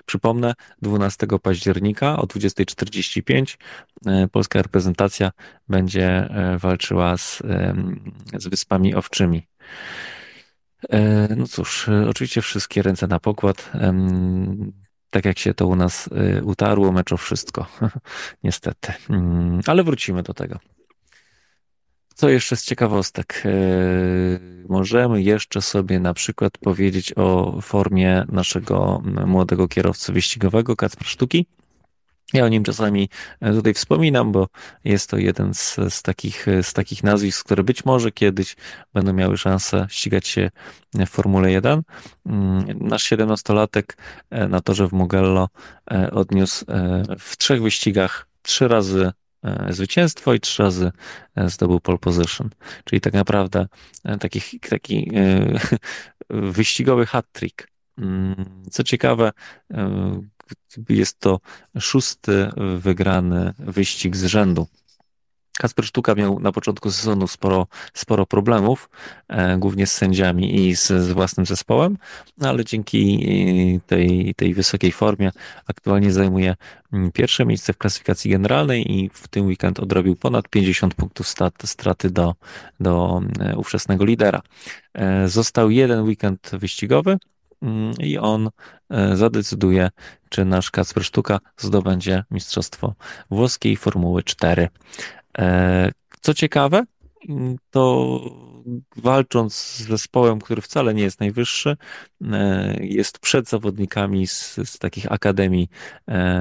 Speaker 2: Przypomnę, 12 października o 20.45 polska reprezentacja będzie walczyła z, z Wyspami Owczymi. E, no cóż, e, oczywiście wszystkie ręce na pokład. Tak jak się to u nas e, utarło, mecz o wszystko. Niestety. Mm, ale wrócimy do tego. Co jeszcze z ciekawostek? Możemy jeszcze sobie na przykład powiedzieć o formie naszego młodego kierowcy wyścigowego, Kacpra Sztuki. Ja o nim czasami e, tutaj wspominam, bo jest to jeden z, z, takich, e, z takich nazwisk, które być może kiedyś będą miały szansę ścigać się w Formule 1. Mm, nasz 17-latek e, na torze w Mugello odniósł w trzech wyścigach trzy razy zwycięstwo i trzy razy zdobył pole position. Czyli tak naprawdę taki, taki wyścigowy hat-trick. Mm, co ciekawe, jest to szósty wygrany wyścig z rzędu. Kasper Sztuka miał na początku sezonu sporo, sporo problemów, e, głównie z sędziami i z, z, własnym zespołem, no ale dzięki e, tej, tej wysokiej formie aktualnie zajmuje mm, pierwsze miejsce w klasyfikacji generalnej i w tym weekend odrobił ponad 50 punktów stat, straty do, do e, ówczesnego lidera. Został jeden weekend wyścigowy, Mm, i on zadecyduje, czy nasz Kacper Sztuka zdobędzie Mistrzostwo Włoskiej Formuły 4. E, co ciekawe, to walcząc z zespołem, który wcale nie jest najwyższy, e, jest przed zawodnikami z, z takich akademii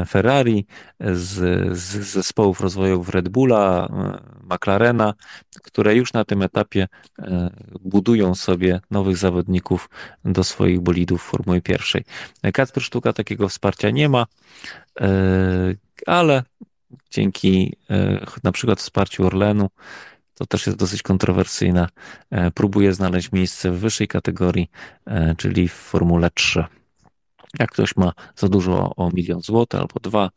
Speaker 2: Ferrari, z, z zespołów rozwojowych Red Bulla, McLarena, które już na tym etapie e, budują sobie nowych zawodników do swoich bolidów Formuły pierwszej. Kacper Sztuka takiego wsparcia nie ma, e, ale dzięki e, na przykład wsparciu Orlenu, to też jest dosyć kontrowersyjne, próbuje znaleźć miejsce w wyższej kategorii, czyli w Formule 3. Jak ktoś ma za dużo o milion złotych albo dwa,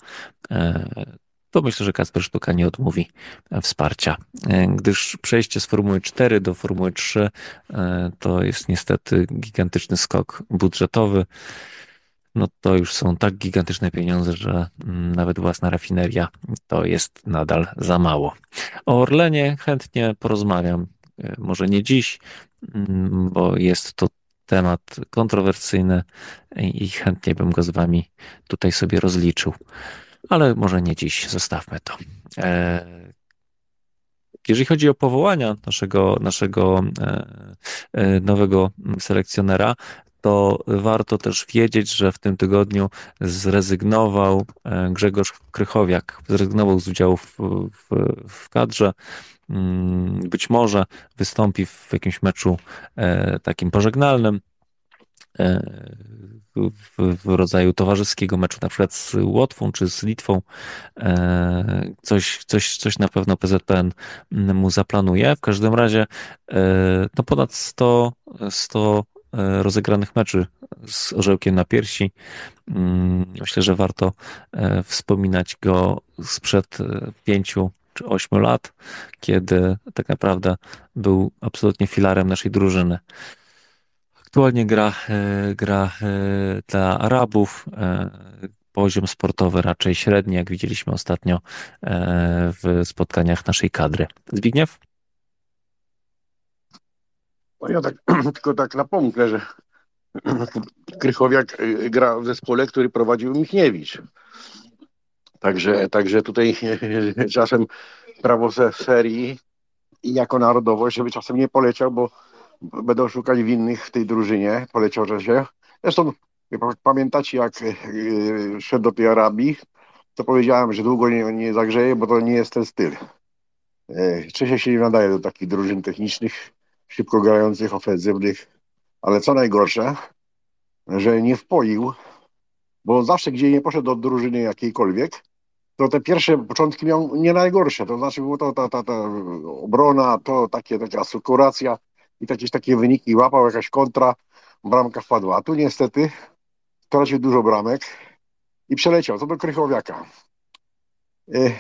Speaker 2: to myślę, że Kasper Sztuka nie odmówi e, wsparcia, e, gdyż przejście z Formuły 4 do Formuły 3 e, to jest niestety gigantyczny skok budżetowy. No to już są tak gigantyczne pieniądze, że mm, nawet własna rafineria to jest nadal za mało. O Orlenie chętnie porozmawiam, może nie dziś, mm, bo jest to temat kontrowersyjny i chętnie bym go z wami tutaj sobie rozliczył ale może nie dziś, zostawmy to. E, jeżeli chodzi o powołania naszego, naszego e, e, nowego selekcjonera, to warto też wiedzieć, że w tym tygodniu zrezygnował Grzegorz Krychowiak, zrezygnował z udziału w, w, w kadrze. Mm, być może wystąpi w jakimś meczu takim pożegnalnym w, w rodzaju towarzyskiego meczu, na przykład z Łotwą czy z Litwą. Coś, coś, coś na pewno PZPN mu zaplanuje. W każdym razie no ponad 100, 100 rozegranych meczy z orzełkiem na piersi. Mm, myślę, że warto wspominać go sprzed pięciu czy ośmiu lat, kiedy tak naprawdę był absolutnie filarem naszej drużyny. Aktualnie gra, e, gra e, dla Arabów. E, poziom sportowy raczej średni, jak widzieliśmy ostatnio w spotkaniach naszej kadry. Zbigniew?
Speaker 4: No ja tak, tylko tak napomknę, że Krychowiak gra w zespole, który prowadził Michniewicz. Także, także tutaj czasem prawo serii i jako narodowość, żeby czasem nie poleciał, bo będą szukać winnych w tej drużynie, poleciał, się. Zresztą pamiętacie, jak e, szedł do tej Arabii, to powiedziałem, że długo nie, nie zagrzeje, bo to nie jest ten styl. Czesio się nie nadaje do takich drużyn technicznych, szybko grających, ofensywnych, ale co najgorsze, że nie wpoił, bo zawsze, gdzie nie poszedł do drużyny jakiejkolwiek, to te pierwsze początki miał nie najgorsze. To znaczy było to ta, ta, ta obrona, to takie, taka asykuracja i jakieś takie wyniki łapał, jakaś kontra, bramka wpadła. A tu niestety stracił dużo bramek i przeleciał. To do Krychowiaka. E,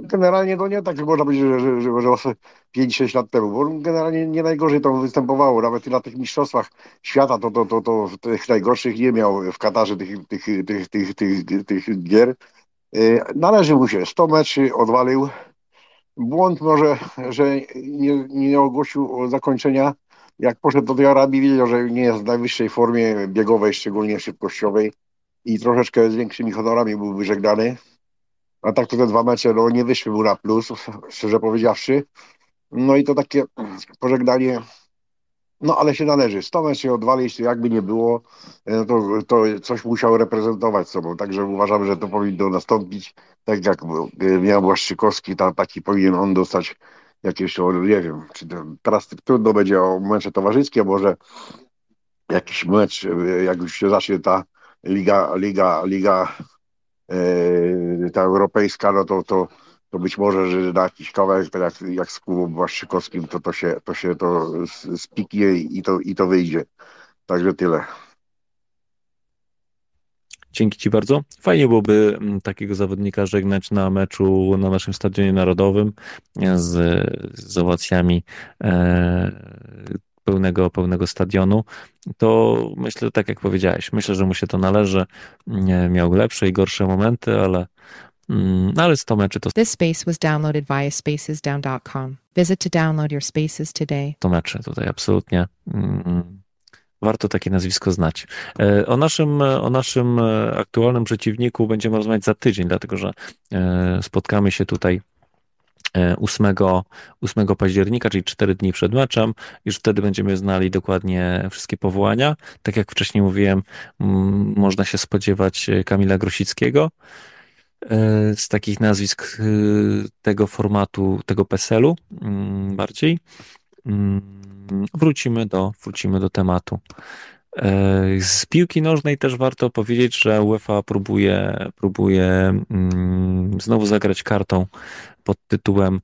Speaker 4: generalnie to nie tak, można powiedzieć, że, że, że, że 5-6 lat temu, bo generalnie nie najgorzej to występowało, nawet na tych mistrzostwach świata to, to, to, to tych najgorszych nie miał w Katarze tych, tych, tych, tych, tych, tych gier. Y, należy mu się 100 meczy, odwalił. Błąd może, że nie, nie ogłosił zakończenia. Jak poszedł do tej Arabii, wiedział, że nie jest w najwyższej formie biegowej, szczególnie szybkościowej i troszeczkę z większymi honorami był wyżegnany. A tak to te dwa mecze no, nie wyszły mu na plus, szczerze powiedziawszy. No i to takie pożegnanie no ale się należy. Stomer się odwalić, jakby nie było, e, to, to coś musiał reprezentować sobą. Także uważam, że to powinno nastąpić. Tak jak e, miał Błaszczykowski, ta, taki powinien on dostać jakieś, nie wiem, czy teraz trudno będzie o mecze towarzyskie, może jakiś mecz, e, jak już się zacznie ta liga, liga, liga ta europejska, no to, to to być może, że na jakiś kawałek, jak, jak z Kubą Błaszczykowskim, to, to się to, się to spiknie i to, i to wyjdzie. Także tyle.
Speaker 2: Dzięki Ci bardzo. Fajnie byłoby mm, takiego zawodnika żegnać na meczu na naszym stadionie narodowym z, z owacjami e, pełnego, pełnego stadionu. To myślę, tak jak powiedziałeś, myślę, że mu się to należy. Miał lepsze i gorsze momenty, ale Mm, ale 100 meczy to...
Speaker 5: This space was downloaded via spacesdown.com. Visit to download your spaces today.
Speaker 2: 100 meczy tutaj absolutnie. Mm, warto takie nazwisko znać. E, o naszym, o naszym e, aktualnym przeciwniku będziemy rozmawiać za tydzień, dlatego że e, spotkamy się tutaj 8, 8 października, czyli 4 dni przed meczem. Już wtedy będziemy znali dokładnie wszystkie powołania. Tak jak wcześniej mówiłem, można się spodziewać Kamila Grosickiego. E, z takich nazwisk e, tego formatu, tego PESEL-u mm, bardziej. Mm, wrócimy do, wrócimy do tematu. E, z piłki nożnej też warto powiedzieć, że UEFA próbuje, próbuje mm, znowu zagrać kartą pod tytułem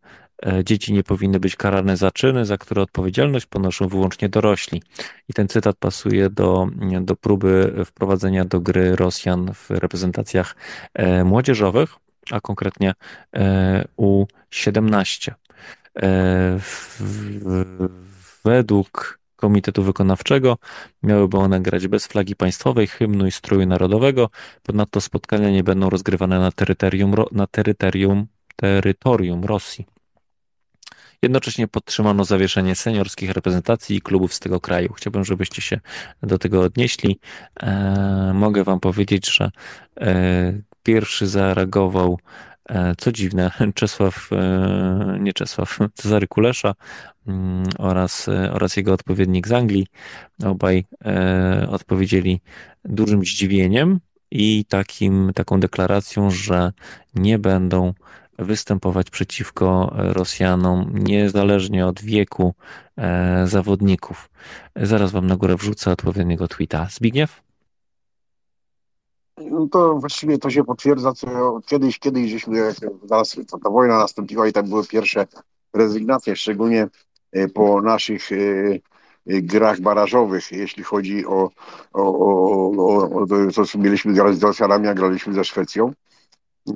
Speaker 2: E, dzieci nie powinny być karane za czyny, za które odpowiedzialność ponoszą wyłącznie dorośli. I ten cytat pasuje do, do próby wprowadzenia do gry Rosjan w reprezentacjach e, młodzieżowych, a konkretnie e, U17. Według Komitetu Wykonawczego miałyby one grać bez flagi państwowej, hymnu i stroju narodowego. Ponadto spotkania nie będą rozgrywane na terytorium, na terytorium, terytorium Rosji. Jednocześnie podtrzymano zawieszenie seniorskich reprezentacji i klubów z tego kraju. Chciałbym, żebyście się do tego odnieśli. E, mogę Wam powiedzieć, że e, pierwszy zareagował e, co dziwne, Czesław, e, nie Czesław, Cezary Kulesza mm, oraz, e, oraz jego odpowiednik z Anglii. Obaj e, odpowiedzieli dużym zdziwieniem i takim, taką deklaracją, że nie będą występować przeciwko Rosjanom, niezależnie od wieku e, zawodników. Zaraz wam na górę wrzucę odpowiedniego tweeta. Zbigniew?
Speaker 4: No to właściwie to się potwierdza, co kiedyś, kiedyś żeśmy, zaraz ta wojna nastąpiła i tam były pierwsze rezygnacje, szczególnie e, po naszych e, e, grach barażowych, jeśli chodzi o, o, o, o, o to, co mieliśmy grać z Rosjanami, a graliśmy ze Szwecją.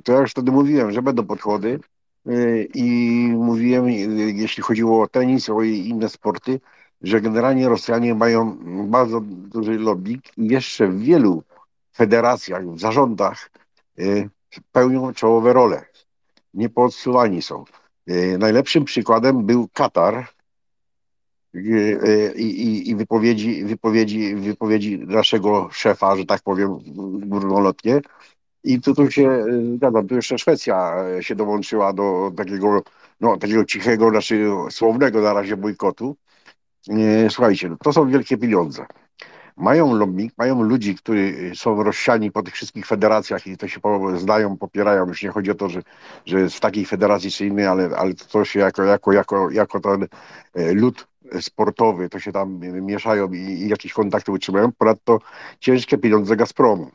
Speaker 4: To ja już wtedy mówiłem, że będą podchody i mówiłem, jeśli chodziło o tenis, o inne sporty, że generalnie Rosjanie mają bardzo duży lobby i jeszcze w wielu federacjach, w zarządach y, pełnią czołowe role. Niepodsuwani są. Y, najlepszym przykładem był Katar y, i, i wypowiedzi, wypowiedzi, wypowiedzi naszego szefa, że tak powiem, górnolotnie. I tu, tu się zgadzam, tu jeszcze Szwecja się dołączyła do takiego, no, takiego cichego, znaczy słownego na razie bojkotu. Słuchajcie, to są wielkie pieniądze mają lobby, mają ludzi, którzy są rozsiani po tych wszystkich federacjach i to się znają, popierają. Już nie chodzi o to, że, że jest w takiej federacji czy innej, ale, ale to się jako, jako, jako, jako ten e, lud sportowy, to się tam mieszają i, i jakieś kontakty utrzymają. Ponadto ciężkie pieniądze Gazpromu.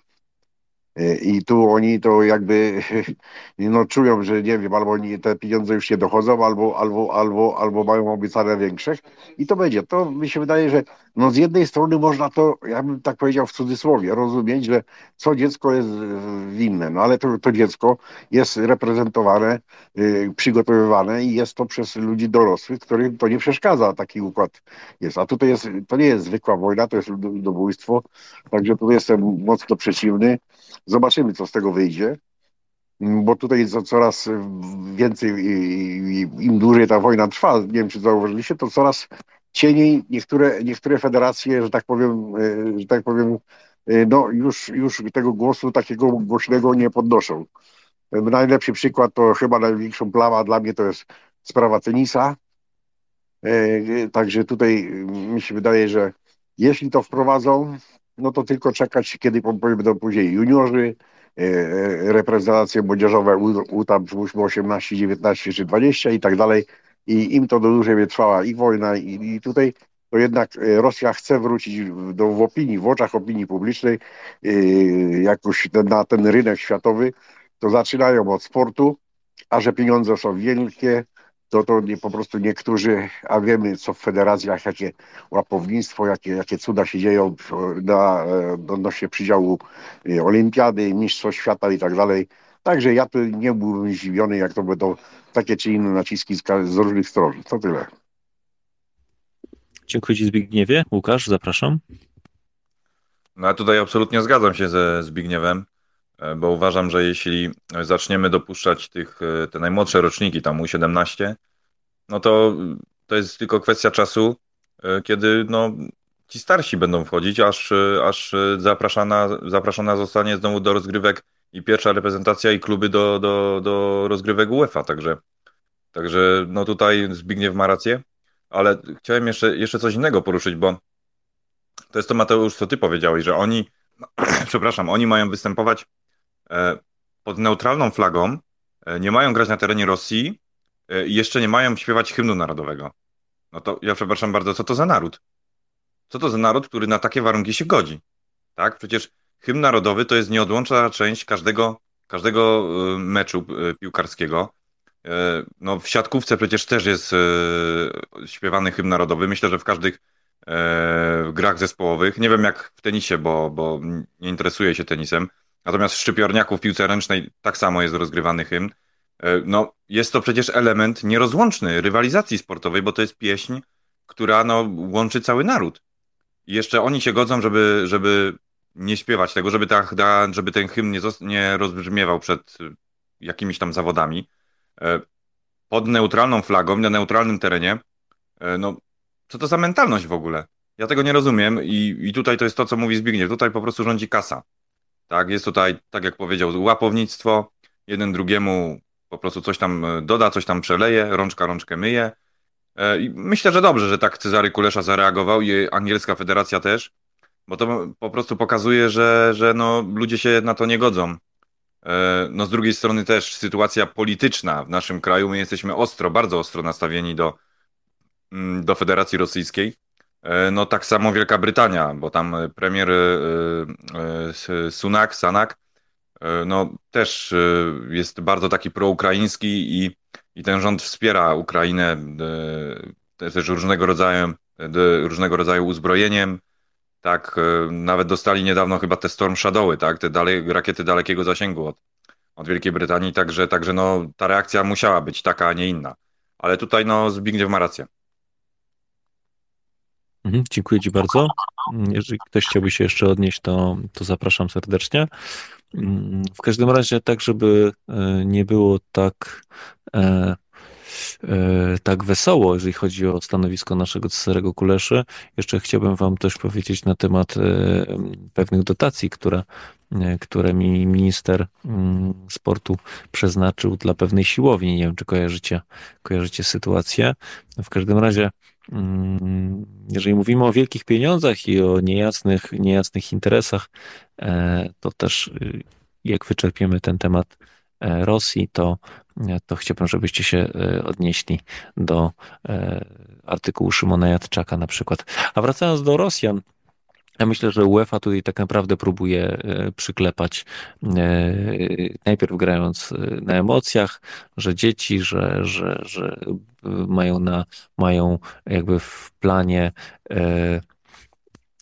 Speaker 4: I tu oni to jakby no, czują, że nie wiem, albo oni, te pieniądze już nie dochodzą, albo, albo, albo, albo mają obiecane większe. I to będzie. To mi się wydaje, że no, z jednej strony można to, ja bym tak powiedział w cudzysłowie, rozumieć, że co dziecko jest winne, no ale to, to dziecko jest reprezentowane, yy, przygotowywane i jest to przez ludzi dorosłych, którym to nie przeszkadza, taki układ jest. A tutaj jest, to nie jest zwykła wojna, to jest ludobójstwo, także tu jestem mocno przeciwny. Zobaczymy, co z tego wyjdzie, bo tutaj coraz więcej, im dłużej ta wojna trwa, nie wiem, czy zauważyliście, to coraz cieniej niektóre, niektóre federacje, że tak powiem, e, że tak powiem, e, no już, już tego głosu takiego głośnego nie podnoszą. Najlepszy przykład to chyba największą plama dla mnie to jest sprawa tenisa. E, także tutaj mi się wydaje, że jeśli to wprowadzą, no to tylko czekać, kiedy będą później juniorzy, e, e, reprezentacje młodzieżowe U, tam 18, 19 czy 20 i tak dalej. I im to do dłużej trwała i wojna, i, i tutaj to jednak e, Rosja chce wrócić do, w opinii, w oczach opinii publicznej jakoś na ten rynek światowy, to zaczynają od sportu, a że pieniądze są wielkie, to to nie, po prostu niektórzy, a wiemy co w federacjach, jakie łapownictwo, jakie, jakie cuda się dzieją na, odnośnie przydziału e, olimpiady, mistrzostw świata i tak dalej. Także ja tu nie byłbym zdziwiony, jak to będą takie czy inne naciski z, z różnych stron. To tyle.
Speaker 2: Dziękuję Ci Zbigniewie. Łukasz, zapraszam.
Speaker 3: No ja tutaj absolutnie zgadzam się ze Zbigniewem, e, bo uważam, że jeśli zaczniemy dopuszczać tych, e, te najmłodsze roczniki, tam U17, no to to jest tylko kwestia czasu, e, kiedy no, ci starsi będą wchodzić, aż, aż zapraszana, zapraszana zostanie znowu do rozgrywek i pierwsza reprezentacja i kluby do, do, do rozgrywek UEFA, także, także no tutaj Zbigniew ma rację, ale chciałem jeszcze, jeszcze coś innego poruszyć, bo to jest to Mateusz, co ty powiedziałeś, że oni, przepraszam, oni mają występować e, pod neutralną flagą, e, nie mają grać na terenie Rosji, E, i jeszcze nie mają śpiewać hymnu narodowego. No to ja przepraszam bardzo, co to za naród? Co to za naród, który na takie warunki się godzi? Tak? Przecież hymn narodowy to jest nieodłączna część każdego, każdego e, meczu e, piłkarskiego. No, w siatkówce przecież też jest śpiewany hymn narodowy. Myślę, że w każdych grach zespołowych. Nie wiem jak w tenisie, bo, bo nie interesuję się tenisem. Natomiast w szczypiorniaku w piłce ręcznej tak samo jest rozgrywany hymn. E, no, jest to przecież element nierozłączny rywalizacji sportowej, bo to jest pieśń, która no, łączy cały naród. I jeszcze oni się godzą, żeby, żeby nie śpiewać tego, żeby, ta, żeby ten hymn nie, nie rozbrzmiewał przed jakimiś tam zawodami. E, pod neutralną flagą, na neutralnym terenie. E, no, co to za mentalność w ogóle? Ja tego nie rozumiem i, i tutaj to jest to, co mówi Zbigniew. Tutaj po prostu rządzi kasa. Tak, jest tutaj, tak jak powiedział, łapownictwo, jeden drugiemu po prostu coś tam e, doda, coś tam przeleje, rączka rączkę myje. E, myślę, że dobrze, że tak Cezary Kulesza zareagował i angielska federacja też, bo to po prostu pokazuje, że, że no, ludzie się na to nie godzą. E, no z drugiej strony też sytuacja polityczna w naszym kraju, my jesteśmy ostro, bardzo ostro nastawieni do, mm, do Federacji Rosyjskiej. No tak samo Wielka Brytania, bo tam premier Sunak, Sanak, no też jest bardzo taki proukraiński i, i ten rząd wspiera Ukrainę też różnego rodzaju, różnego rodzaju uzbrojeniem, tak, nawet dostali niedawno chyba te Storm Shadowy, tak, te dalej, rakiety dalekiego zasięgu od, od Wielkiej Brytanii, także, także no, ta reakcja musiała być taka, a nie inna. Ale tutaj no, Zbigniew ma rację.
Speaker 2: Mhm, dziękuję Ci bardzo. Jeżeli ktoś chciałby się jeszcze odnieść, to, to zapraszam serdecznie. Mm, w każdym razie, tak, żeby e, nie było tak, e, e, tak wesoło, jeżeli chodzi o stanowisko naszego Cezarego Kuleszy, jeszcze chciałbym Wam też powiedzieć na temat pewnych dotacji, które E, które mi minister mm, sportu przeznaczył dla pewnej siłowni. Nie wiem, czy kojarzycie, kojarzycie sytuację. W każdym razie, mm, jeżeli mówimy o wielkich pieniądzach i o niejasnych, niejasnych interesach, e, to też y, jak wyczerpiemy ten temat e, Rosji, to, to chciałbym, żebyście się odnieśli do artykułu Szymona Jadczaka na przykład. A wracając do Rosjan, ja myślę, że UEFA tutaj tak naprawdę próbuje e, przyklepać, e, najpierw grając e, na emocjach, że dzieci, że, że, że mają, na, mają jakby w planie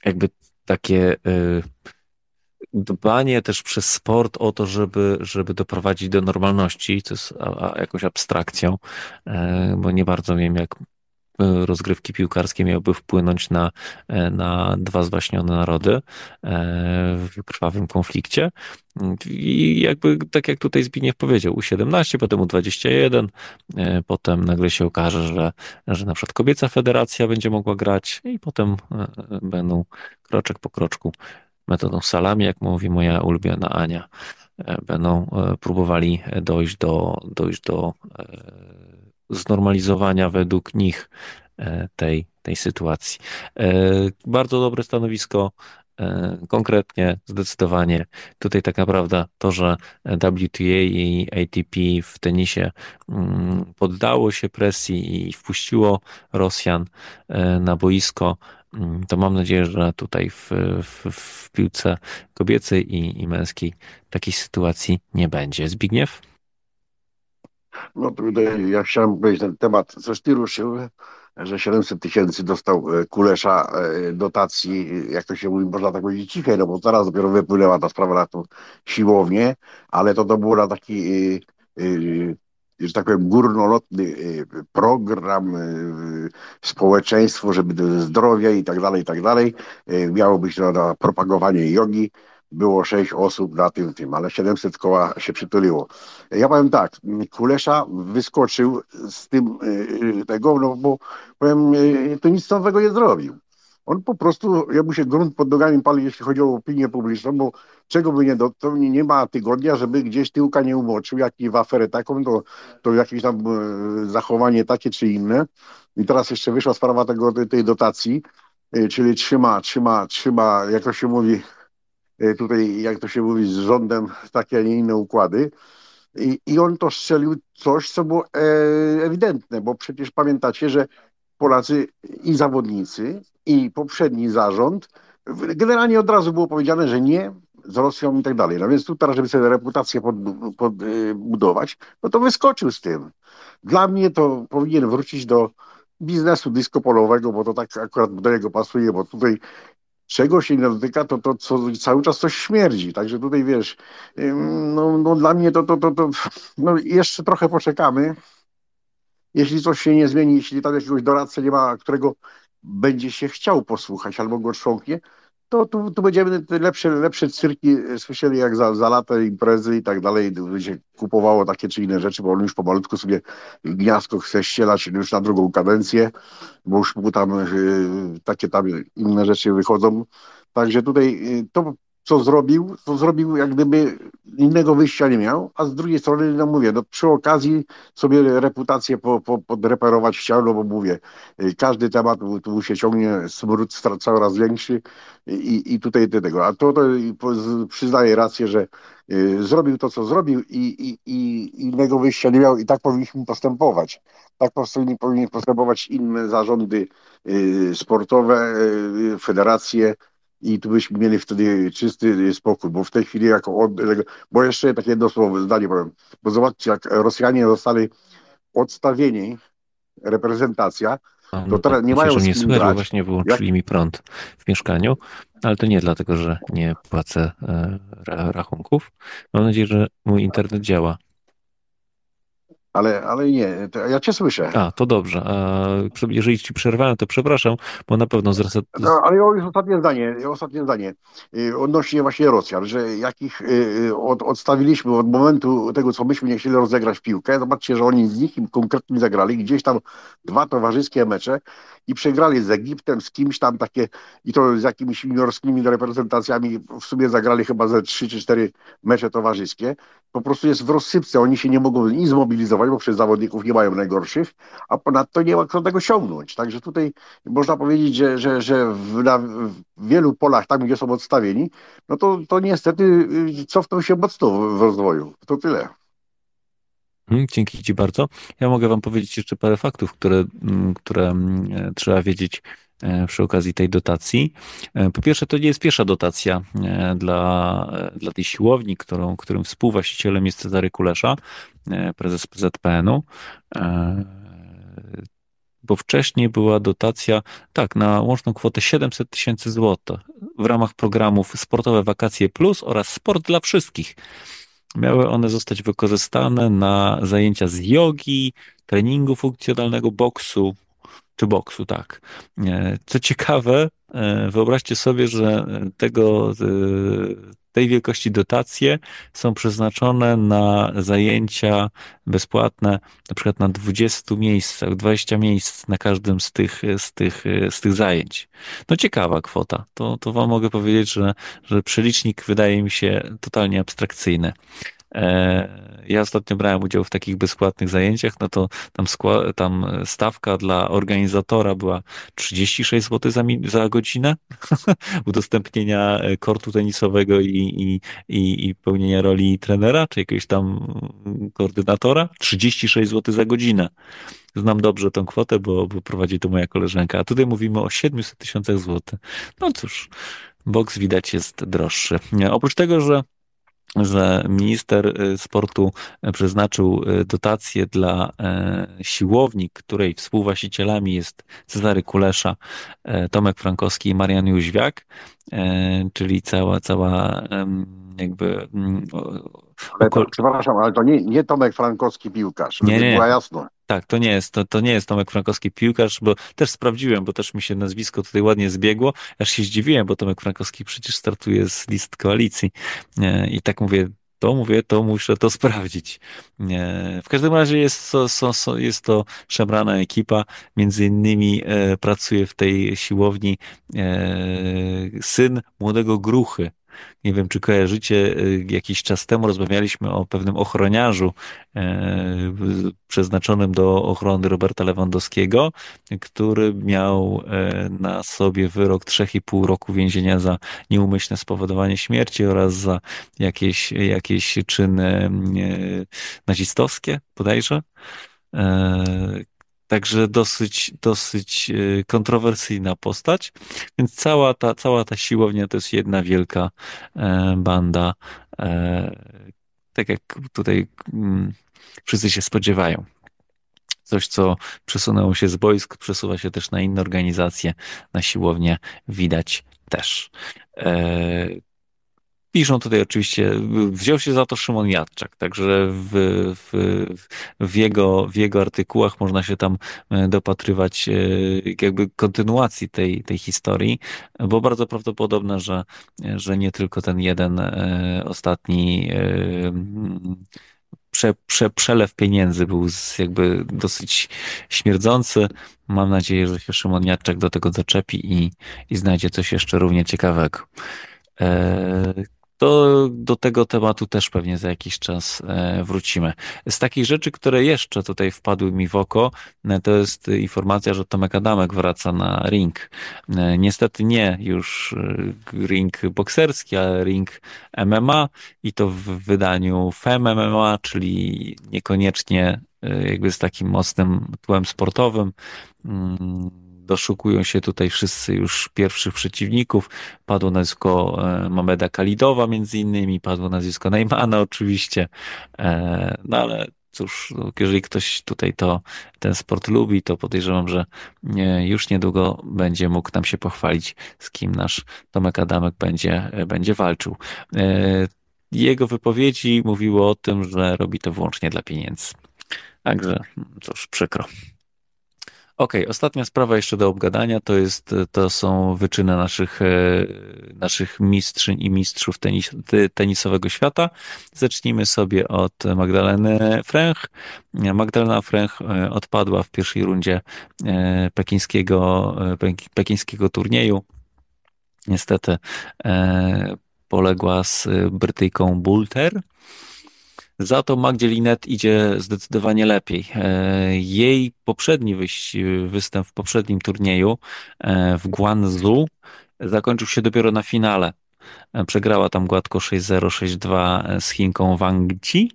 Speaker 2: jakby takie dbanie też przez sport o to, żeby, żeby doprowadzić do normalności, co jest jakąś abstrakcją, bo nie bardzo wiem, jak rozgrywki piłkarskie miałyby wpłynąć na, e, na dwa zwaśnione narody e, w krwawym konflikcie. I jakby, tak jak tutaj Zbigniew powiedział, U17, potem U21, potem nagle się okaże, że, że na przykład kobieca federacja będzie mogła grać i potem będą kroczek po kroczku metodą salami, jak mówi moja ulubiona Ania, będą próbowali dojść do, dojść do znormalizowania według nich e, tej, tej sytuacji. E, bardzo dobre stanowisko, e, konkretnie, zdecydowanie. Tutaj tak naprawdę to, że WTA i ATP w tenisie mm, poddało się presji i wpuściło Rosjan na boisko, mm, to mam nadzieję, że tutaj w, w, w piłce kobiecej i, i męskiej takiej sytuacji nie będzie. Zbigniew?
Speaker 4: No tutaj ja chciałem powiedzieć ten temat, coś ty ruszył, że 700 tysięcy dostał e, Kulesza e, dotacji, jak to się mówi, można tak powiedzieć cichej, no bo teraz dopiero wypłynęła ta sprawa na tą siłownię, ale to to było na taki e, że tak powiem, górnolotny program, społeczeństwo, żeby zdrowia i tak dalej, i tak dalej. Miało być na, na propagowanie jogi było sześć osób na tym, tym, ale 700 koła się przytuliło. Ja powiem tak, Kulesza wyskoczył z tym y, tego, no bo powiem, y, to nic nowego nie zrobił. On po prostu, jakby się grunt pod nogami pali, jeśli chodzi o opinię publiczną, bo czego by nie dotknął, nie, nie ma tygodnia, żeby gdzieś tyłka nie umoczył, jak i w aferę taką, to, to jakieś tam y, zachowanie takie czy inne. I teraz jeszcze wyszła sprawa tego, tej dotacji, czyli trzyma, trzyma, trzyma, jak to się mówi, tutaj, jak to się mówi, z rządem takie, a nie inne układy. I, I on to strzelił coś, co było e, ewidentne, bo przecież pamiętacie, że Polacy i zawodnicy, i poprzedni zarząd, generalnie od razu było powiedziane, że nie z Rosją i tak dalej. No więc tu teraz, żeby sobie reputację podbudować, pod, no to wyskoczył z tym. Dla mnie to powinien wrócić do biznesu dyskopolowego, bo to tak akurat do niego pasuje, bo tutaj czego się nie dotyka, to, to co, cały czas coś śmierdzi. Także tutaj wiesz, no, no dla mnie to, to, to, to no jeszcze trochę poczekamy. Jeśli coś się nie zmieni, jeśli tam jakiegoś doradcy nie ma, którego będzie się chciał posłuchać albo go trząknie, to tu, tu będziemy lepsze, lepsze cyrki e, słyszeli jak za, za lata imprezy i tak dalej, będzie kupowało takie czy inne rzeczy, bo on już pomalutku sobie gniazdko chce ścielać już na drugą kadencję, bo już mu tam y, takie tam inne rzeczy wychodzą. Także tutaj y, to co zrobił, to zrobił jak gdyby innego wyjścia nie miał, a z drugiej strony, no mówię, no przy okazji sobie reputację po, po, podreperować chciał, no bo mówię, y, każdy temat tu się ciągnie, smród coraz większy i, i tutaj tego, a to, to przyznaję rację, że y, zrobił to, co zrobił i, i, i innego wyjścia nie miał i tak powinniśmy postępować. Tak powinny, powinny postępować inne zarządy y, sportowe, federacje, i tu byśmy mieli wtedy czysty spokój, bo w tej chwili jako bo jeszcze takie jedno słowo, zdanie powiem, bo zobaczcie, jak Rosjanie zostali odstawieni, reprezentacja,
Speaker 2: no,
Speaker 4: to teraz
Speaker 2: tak,
Speaker 4: nie mają kim
Speaker 2: słychać, właśnie wyłączyli mi prąd w mieszkaniu, ale to nie dlatego, że nie płacę e, ra- rachunków. Mam nadzieję, że mój internet działa.
Speaker 4: Ale, ale nie, to ja cię słyszę.
Speaker 2: A, to dobrze. A jeżeli ci przerwałem, to przepraszam, bo na pewno zreset...
Speaker 4: No, ale już ostatnie zdanie, ostatnie zdanie y, odnośnie właśnie Rosjan, że jakich y, y, od, odstawiliśmy od momentu tego, co myśmy nie chcieli rozegrać piłkę, zobaczcie, że oni z nikim konkretnie zagrali, gdzieś tam dwa towarzyskie mecze i przegrali z Egiptem, z kimś tam takie, i to z jakimiś juniorskimi reprezentacjami, w sumie zagrali chyba ze trzy czy cztery mecze towarzyskie, po prostu jest w rozsypce, oni się nie mogą ni zmobilizować, bo przez zawodników nie mają najgorszych, a ponadto nie ma kto tego także tutaj można powiedzieć, że, że, że w, na, w wielu polach, tam gdzie są odstawieni, no to, to niestety y, cofną się mocno w rozwoju, to tyle.
Speaker 2: Mhm, dzięki Ci bardzo. Ja mogę Wam powiedzieć jeszcze parę faktów, które, mm, które mm, e, trzeba wiedzieć e, przy okazji tej dotacji. E, po pierwsze, to nie jest pierwsza dotacja dla, dla tej siłowni, którą, którym współwłaścicielem jest Cezary Kulesza, prezes PZPN-u bo wcześniej była dotacja, tak, na łączną kwotę 700 tysięcy złotych w ramach programów Sportowe Wakacje Plus oraz Sport dla Wszystkich. Miały one zostać wykorzystane na zajęcia z jogi, treningu funkcjonalnego, boksu, czy boksu, tak. E, co ciekawe, e, wyobraźcie sobie, że tego, e, tej wielkości dotacje są przeznaczone na zajęcia bezpłatne, na przykład na 20 miejscach, 20 miejsc na każdym z tych, z tych, z tych zajęć. No ciekawa kwota. To, to wam mogę powiedzieć, że, że przelicznik wydaje mi się totalnie abstrakcyjny. E, ja ostatnio brałem udział w takich bezpłatnych zajęciach, no to tam, tam stawka dla organizatora była 36 zł za, za godzinę udostępnienia e, kortu tenisowego i, i, i, i pełnienia roli trenera, czy jakiegoś tam koordynatora. 36 zł za godzinę. Znam dobrze tą kwotę, bo, bo prowadzi to moja koleżanka. A tutaj mówimy o 700 tysiącach złotych. No cóż, boks widać jest droższy. Oprócz tego, że że minister y, sportu przeznaczył y, dotację dla siłowni, której współwłaścicielami jest Cezary Kulesza, Tomek Frankowski i Marian Jóźwiak, czyli cała, cała jakby...
Speaker 4: Ale to, przepraszam, ale to nie, nie Tomek Frankowski piłkarz, nie, nie. była jasno.
Speaker 2: Tak, to nie jest, to, to nie jest Tomek Frankowski piłkarz, bo też sprawdziłem, bo też mi się nazwisko tutaj ładnie zbiegło, aż się zdziwiłem, bo Tomek Frankowski przecież startuje z list koalicji i tak mówię, to mówię, to muszę to sprawdzić. W każdym razie jest to, jest to szemrana ekipa, między innymi e, pracuje w tej siłowni e, syn młodego Gruchy, nie wiem, czy kojarzycie, y, jakiś czas temu rozmawialiśmy o pewnym ochroniarzu e, przeznaczonym do ochrony Roberta Lewandowskiego, który miał e, na sobie wyrok 3,5 roku więzienia za nieumyślne spowodowanie śmierci oraz za jakieś, jakieś czyny e, nazistowskie, bodajże. Także dosyć, dosyć e, kontrowersyjna postać. Więc cała ta, cała ta siłownia to jest jedna wielka e, banda. E, tak jak tutaj mm, wszyscy się spodziewają. Coś, co przesunęło się z boisk, przesuwa się też na inne organizacje, na siłownię widać też. Piszą tutaj oczywiście, wziął się za to Szymon Jadczak, także w, w, w, jego, w jego artykułach można się tam e, dopatrywać e, jakby kontynuacji tej, tej historii, bo bardzo prawdopodobne, że, że nie tylko ten jeden e, ostatni prze, prze, przelew pieniędzy był jakby dosyć śmierdzący. Mam nadzieję, że się Szymon Jadczak do tego doczepi i, i znajdzie coś jeszcze równie ciekawego. To do tego tematu też pewnie za jakiś czas e, wrócimy. Z takich rzeczy, które jeszcze tutaj wpadły mi w oko, e, to jest informacja, że Tomek Adamek wraca na ring. E, niestety nie już ring bokserski, ale ring MMA i to w wydaniu FEM MMA, czyli niekoniecznie jakby z takim mocnym tłem sportowym mm, doszukują się tutaj wszyscy już pierwszych przeciwników. Padło nazwisko e, Mameda Kalidowa między innymi, padło nazwisko Neymana oczywiście, e, no ale cóż, no, jeżeli ktoś tutaj to, ten sport lubi, to podejrzewam, że już niedługo będzie mógł nam się pochwalić, z kim nasz Tomek Adamek będzie, będzie walczył. E, jego wypowiedzi mówiły o tym, że robi to wyłącznie dla pieniędzy. Także cóż, przykro. Okej, okay, ostatnia sprawa jeszcze do obgadania to jest, to są wyczyny naszych, e, naszych mistrzyń i mistrzów tenis, tenisowego świata. Zacznijmy sobie od Magdaleny Fręch. Magdalena Fręch e, odpadła w pierwszej rundzie e, pekińskiego, pekińskiego turnieju. Niestety poległa z Brytyjką Bulter. Za to Magdzie Linet idzie zdecydowanie lepiej. E, jej poprzedni występ w poprzednim turnieju e, w Guangzhou zakończył się dopiero na finale. E, przegrała tam gładko 6-0, 6-2 z Chinką Wang Ji,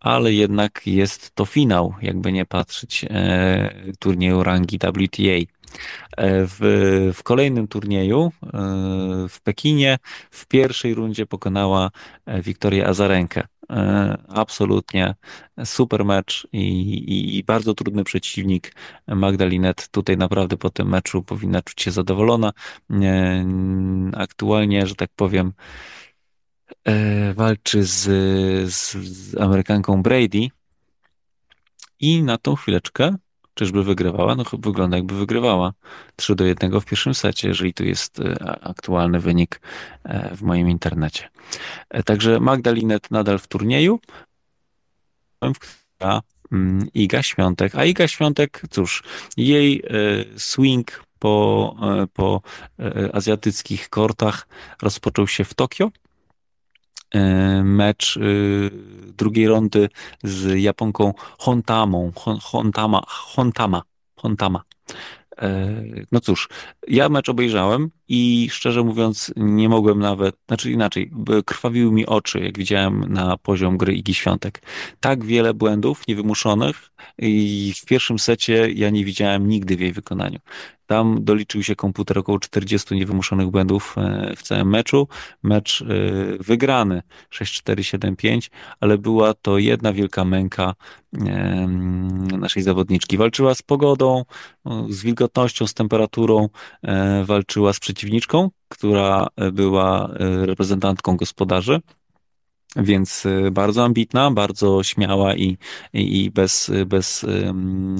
Speaker 2: ale jednak jest to finał, jakby nie patrzeć, turnieju rangi WTA. W, w kolejnym turnieju w Pekinie w pierwszej rundzie pokonała Wiktorię Azarenkę. E, absolutnie super mecz i, i, i, bardzo trudny przeciwnik. Magdalinet tutaj naprawdę po tym meczu powinna czuć się zadowolona. E, aktualnie, że tak powiem, e, walczy z, z, z Amerykanką Brady i na tą chwileczkę Czyżby wygrywała? No wygląda jakby wygrywała 3 do 1 w pierwszym secie, jeżeli tu jest aktualny wynik w moim internecie. E, także Magdalinet nadal w turnieju, mm, Iga Świątek. A Iga Świątek, cóż, jej e, swing po, e, po azjatyckich kortach rozpoczął się w Tokio. Mecz drugiej rundy z Japonką Hontamą, Hontama, Hontama, Hontama. No cóż, ja mecz obejrzałem i szczerze mówiąc nie mogłem nawet, znaczy inaczej, krwawiły mi oczy, jak widziałem na poziom gry Igi Świątek. Tak wiele błędów niewymuszonych i w pierwszym secie ja nie widziałem nigdy w jej wykonaniu. Tam doliczył się komputer około 40 niewymuszonych błędów e, w całym meczu. Mecz e, wygrany 6-4-7-5, ale była to jedna wielka męka naszej zawodniczki. Walczyła z pogodą, z wilgotnością, z temperaturą, e, walczyła z przeciwniczką, która była reprezentantką gospodarzy więc bardzo ambitna, bardzo śmiała i, i bez, bez,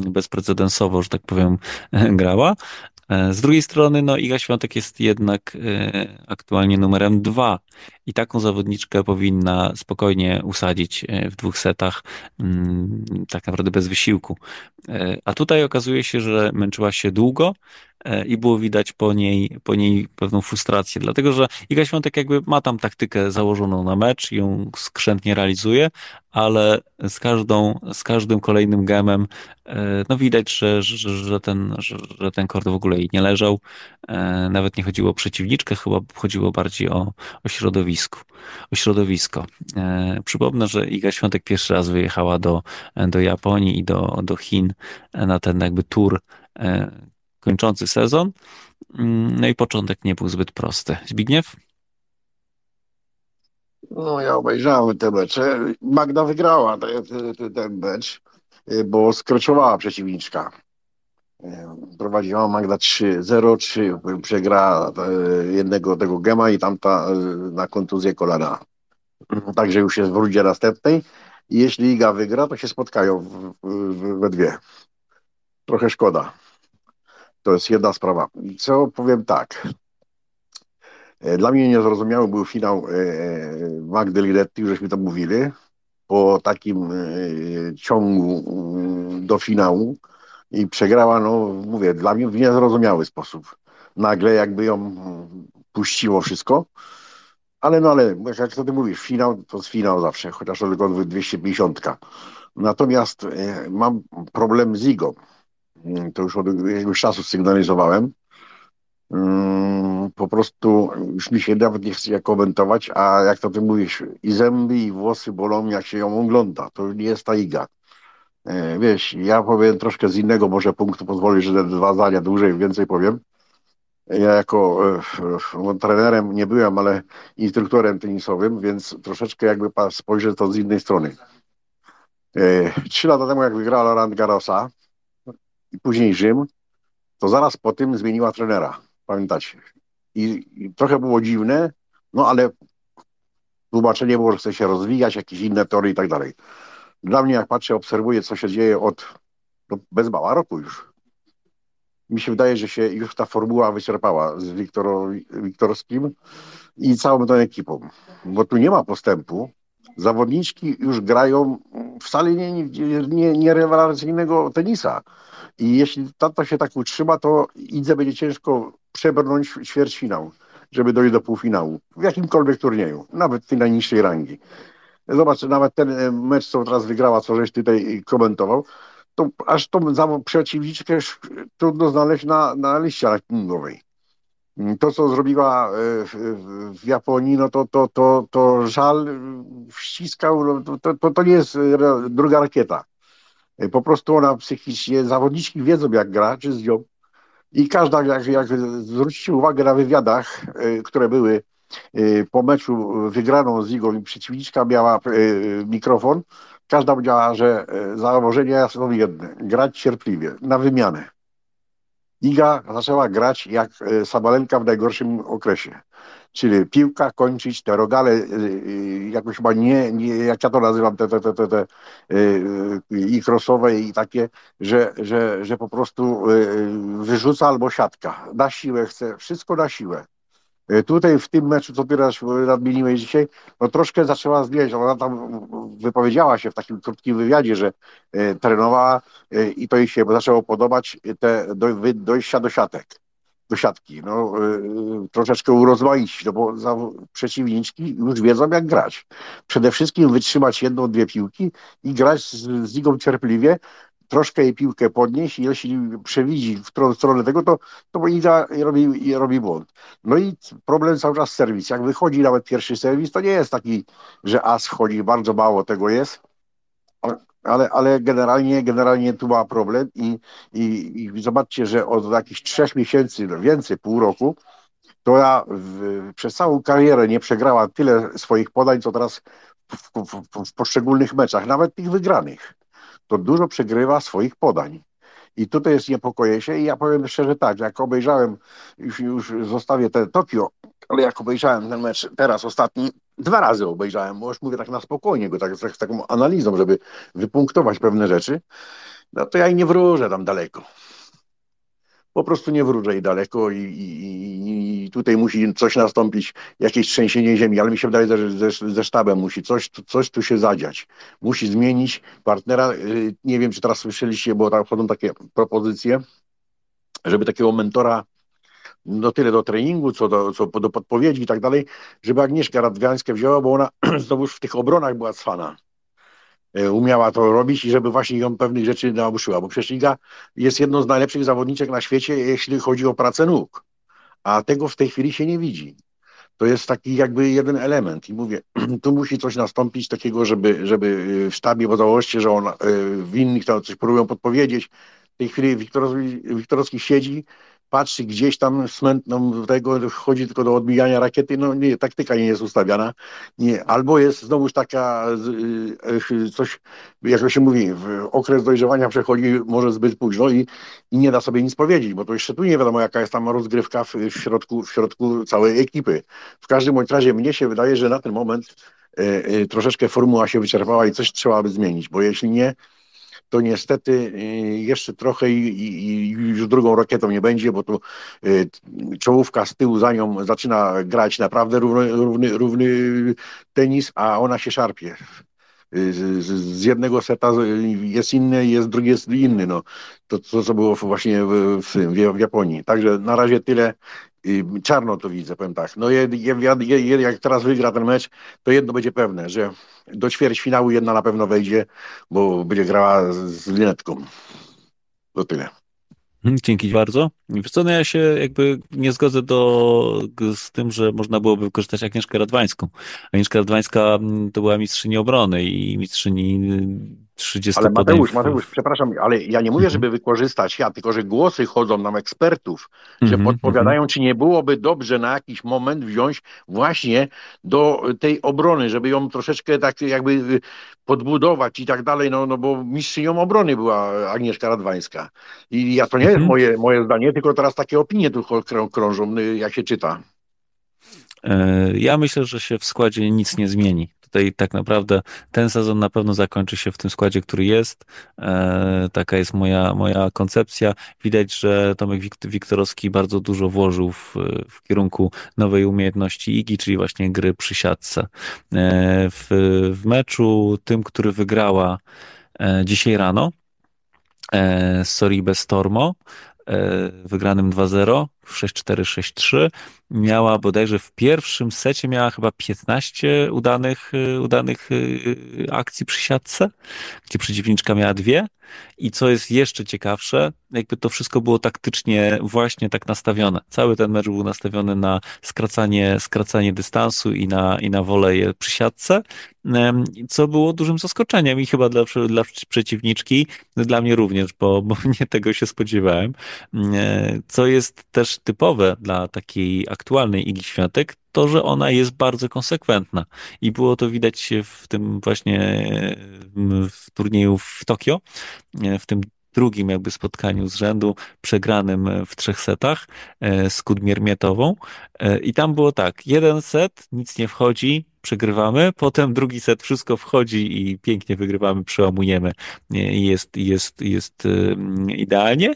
Speaker 2: bezprecedensowo, że tak powiem, grała. E, z drugiej strony, no Iga Świątek jest jednak e, aktualnie numerem dwa i taką zawodniczkę powinna spokojnie usadzić e, w dwóch setach, tak naprawdę bez wysiłku. A tutaj okazuje się, że męczyła się długo, E, i było widać po niej, po niej pewną frustrację, dlatego że Iga Świątek jakby ma tam taktykę założoną na mecz ją skrzętnie realizuje, ale z każdą, z każdym kolejnym gemem e, no widać, że, że, że, ten, że, że ten kord w ogóle jej nie leżał. E, nawet nie chodziło o przeciwniczkę, chyba chodziło bardziej o, o środowisku, o środowisko. Przypomnę, że Iga Świątek pierwszy raz wyjechała do, do Japonii i do, do Chin na ten jakby tour kończący sezon. Mm, no i początek nie był zbyt prosty. Zbigniew?
Speaker 4: No ja obejrzałem te mecze. Magda wygrała ten, ten mecz, bo skroczowała przeciwniczka. Prowadziła Magda 3-0, 3 przegrała jednego tego gema i tamta na kontuzję kolana. Także już jest w rundzie następnej. Jeśli Iga wygra, to się spotkają w, w, we dwie. Trochę szkoda. To jest jedna sprawa. Co powiem tak. E, dla mnie niezrozumiały był finał e, e, Magdy Linetti, żeśmy to mówili, po takim ciągu do finału i przegrała, no mówię, dla mnie w niezrozumiały sposób. Nagle jakby ją puściło wszystko ale no ale, jak to ty mówisz, finał to jest finał zawsze, chociaż to tylko 250. Natomiast mam problem z Igą. Mm, To już od jakiegoś czasu sygnalizowałem. Mm, Po prostu już mi się nawet nie chce komentować, a jak to ty mówisz, i zęby, i włosy bolą, jak się ją ogląda. To nie jest ta Iga. E, Wiesz, ja powiem troszkę z innego może punktu, pozwolę, że te dwa zdania dłużej, więcej powiem. Ja jako e, f- trenerem nie byłem, ale instruktorem tenisowym, więc troszeczkę jakby spojrzę to z innej strony. E, Trzy lata temu, jak wygrała Roland Garrosa i później Rzym, to zaraz po tym zmieniła trenera. Pamiętacie? I, I trochę było dziwne, no ale tłumaczenie było, że chce się rozwijać, jakieś inne tory i tak dalej. Dla mnie, jak patrzę, obserwuję, co się dzieje od no, bez mała roku już. Mi się wydaje, że się już ta formuła wyczerpała z Wiktoro, Wiktorskim i całą tą ekipą, bo tu nie ma postępu. Zawodniczki już grają wcale nie, nie, nie, rewelacyjnego tenisa. I jeśli to, się tak utrzyma, to Idze będzie ciężko przebrnąć ćwierćfinał, żeby dojść do półfinału w jakimkolwiek turnieju, nawet tej najniższej rangi. Zobacz, nawet ten e, mecz, co teraz wygrała, co żeś tutaj komentował, to aż tą przeciwniczkę trudno znaleźć na, na liście rankingowej. To, co zrobiła e, w, Japonii, no to, to, to, to żal wściskał, no to, to- to, nie jest e, druga rakieta. E, Po prostu ona psychicznie, zawodniczki wiedzą jak gra, czy z nią. I każda, jak, jak zwrócicie uwagę na wywiadach, które były po meczu wygraną z Igą i przeciwniczka miała mikrofon, każda powiedziała, że założenia są jedne, grać cierpliwie, na wymianę. Iga zaczęła grać jak e, Sabalenka w najgorszym okresie. Czyli piłka kończyć, te rogale, e, e, jakoś chyba nie, nie jak ja to nazywam, te, te, te, te, te i crossowe i takie, że, że, że po prostu wyrzuca albo siatka. Na siłę chce, wszystko na siłę. E, Tutaj w tym meczu, co ty nadmieniłeś dzisiaj, no troszkę zaczęła zmieniać. Ona tam wypowiedziała się w takim krótkim wywiadzie, że e, trenowała e, i to jej się zaczęło podobać te dojścia do siatek, do siatki. No, troszeczkę urozmaicić, no bo za, przeciwniczki już wiedzą jak grać. Przede wszystkim wytrzymać jedną, dwie piłki i grać z, z cierpliwie, troszkę jej piłkę podnieść i jeśli przewidzi w którą stronę tego, to, to Iga robi, robi błąd. No i problem cały czas serwis. Jak wychodzi nawet pierwszy serwis, to nie jest taki, że as wchodzi, bardzo mało tego jest, ale, ale generalnie, generalnie tu ma problem i, i, i zobaczcie, że od jakichś trzech miesięcy, no więcej, pół roku, to ja w, przez całą karierę nie przegrała tyle swoich podań, co teraz w, w, w poszczególnych meczach, nawet tych wygranych. To dużo przegrywa swoich podań. I tutaj jest niepokoję się i ja powiem szczerze tak, jak obejrzałem, już, już zostawię te Tokio, ale jak obejrzałem ten mecz teraz ostatni, dwa razy obejrzałem, bo już mówię tak na spokojnie, go tak, tak, z taką analizą, żeby wypunktować pewne rzeczy, no to ja i nie wróżę tam daleko. Po prostu nie wróżę i daleko i, i, i- tutaj musi coś nastąpić, jakieś trzęsienie ziemi, ale mi się wydaje, że ze, ze sztabem musi coś, coś tu się zadziać. Musi zmienić partnera. Y, Nie wiem, czy teraz słyszeliście, bo tam wchodzą takie propozycje, żeby takiego mentora no tyle do treningu, co do, co do podpowiedzi i tak dalej, żeby Agnieszka Radwiańską wzięła, bo ona znowuż w tych obronach była cwana. E, Umiała to robić i żeby właśnie ją pewnych rzeczy nauczyła, bo przecież jest jedną z najlepszych zawodniczek na świecie, jeśli chodzi o pracę nóg, a tego w tej chwili się nie widzi. To jest taki jakby jeden element i mówię, tu musi coś nastąpić takiego, żeby, żeby w sztabie, bo założcie, że on e, w innych tam coś próbują podpowiedzieć. W tej chwili Wiktorowski, Wiktorowski siedzi, patrzy gdzieś tam smętną tego, chodzi tylko do odbijania rakiety, no nie, taktyka nie jest ustawiana. Nie, albo jest znowuż taka y, y, coś, jak to się mówi, okres dojrzewania przechodzi może zbyt późno i, i nie da sobie nic powiedzieć, bo to jeszcze tu nie wiadomo, jaka jest tam rozgrywka w, w, środku, w środku całej ekipy. W każdym bądź razie mnie się wydaje, że na ten moment y, y, troszeczkę formuła się wyczerpała i coś trzeba by zmienić, bo jeśli nie, to niestety y, jeszcze trochę i, i, już drugą rakietą nie będzie, bo tu y, czołówka z tyłu za nią zaczyna grać naprawdę równy, równy, równy tenis, a ona się szarpie. Y, Z, z- jednego seta jest inny, jest drugi jest inny. No. To, to co było właśnie w, w, w Japonii. Także na razie tyle czarno to widzę, powiem tak. No je, je, je, jak teraz wygra ten mecz, to jedno będzie pewne, że do ćwierćfinału jedna na pewno wejdzie, bo będzie grała z, z Linetką. To tyle.
Speaker 2: Mhm, dzięki bardzo. Wiesz co, no ja się jakby nie zgodzę do, z tym, że można byłoby wykorzystać Agnieszkę Radwańską. Agnieszka Radwańska mm, to była mistrzyni obrony i mistrzyni 30
Speaker 4: Ale Mateusz, Mateusz, przepraszam, ale ja nie mówię, mhm. żeby wykorzystać ja, tylko że głosy chodzą nam ekspertów, że podpowiadają, mm -hmm. czy nie byłoby dobrze na jakiś moment wziąć właśnie do tej obrony, żeby ją troszeczkę tak jakby podbudować i tak dalej, no, no bo mistrzynią obrony była Agnieszka Radwańska. I ja to nie jest mhm. moje, moje zdanie, tylko teraz takie opinie tu krążą, y, jak się czyta.
Speaker 2: E, ja myślę, że się w składzie nic nie zmieni tutaj tak naprawdę ten sezon na pewno zakończy się w tym składzie, który jest. E, taka jest moja, moja koncepcja. Widać, że Tomek Wiktorowski bardzo dużo włożył w, w kierunku nowej umiejętności IGI, czyli właśnie gry przy siatce. E, w, w meczu tym, który wygrała e, dzisiaj rano, z Soribę Stormo, wygranym 2-0 w 6-4-6-3 miała bodajże w pierwszym secie miała chyba 15 udanych, y, udanych y, akcji przy siatce, gdzie przeciwniczka miała dwie. I co jest jeszcze ciekawsze, jakby to wszystko było taktycznie właśnie tak nastawione. Cały ten mecz był nastawiony na skracanie, skracanie dystansu i na, i na woleje przy siatce, co było dużym zaskoczeniem i chyba dla, dla przeciwniczki, dla mnie również, bo, bo nie tego się spodziewałem. Co jest też typowe dla takiej aktualnej Igi Świątek, to, że ona jest bardzo konsekwentna. I było to widać w tym właśnie w turnieju w Tokio, w tym drugim jakby spotkaniu z rzędu, przegranym w trzech setach e, z Kudmiermietową. E, I tam było tak, jeden set, nic nie wchodzi, przegrywamy, potem drugi set, wszystko wchodzi i pięknie wygrywamy, przełamujemy. Jest, jest, jest idealnie.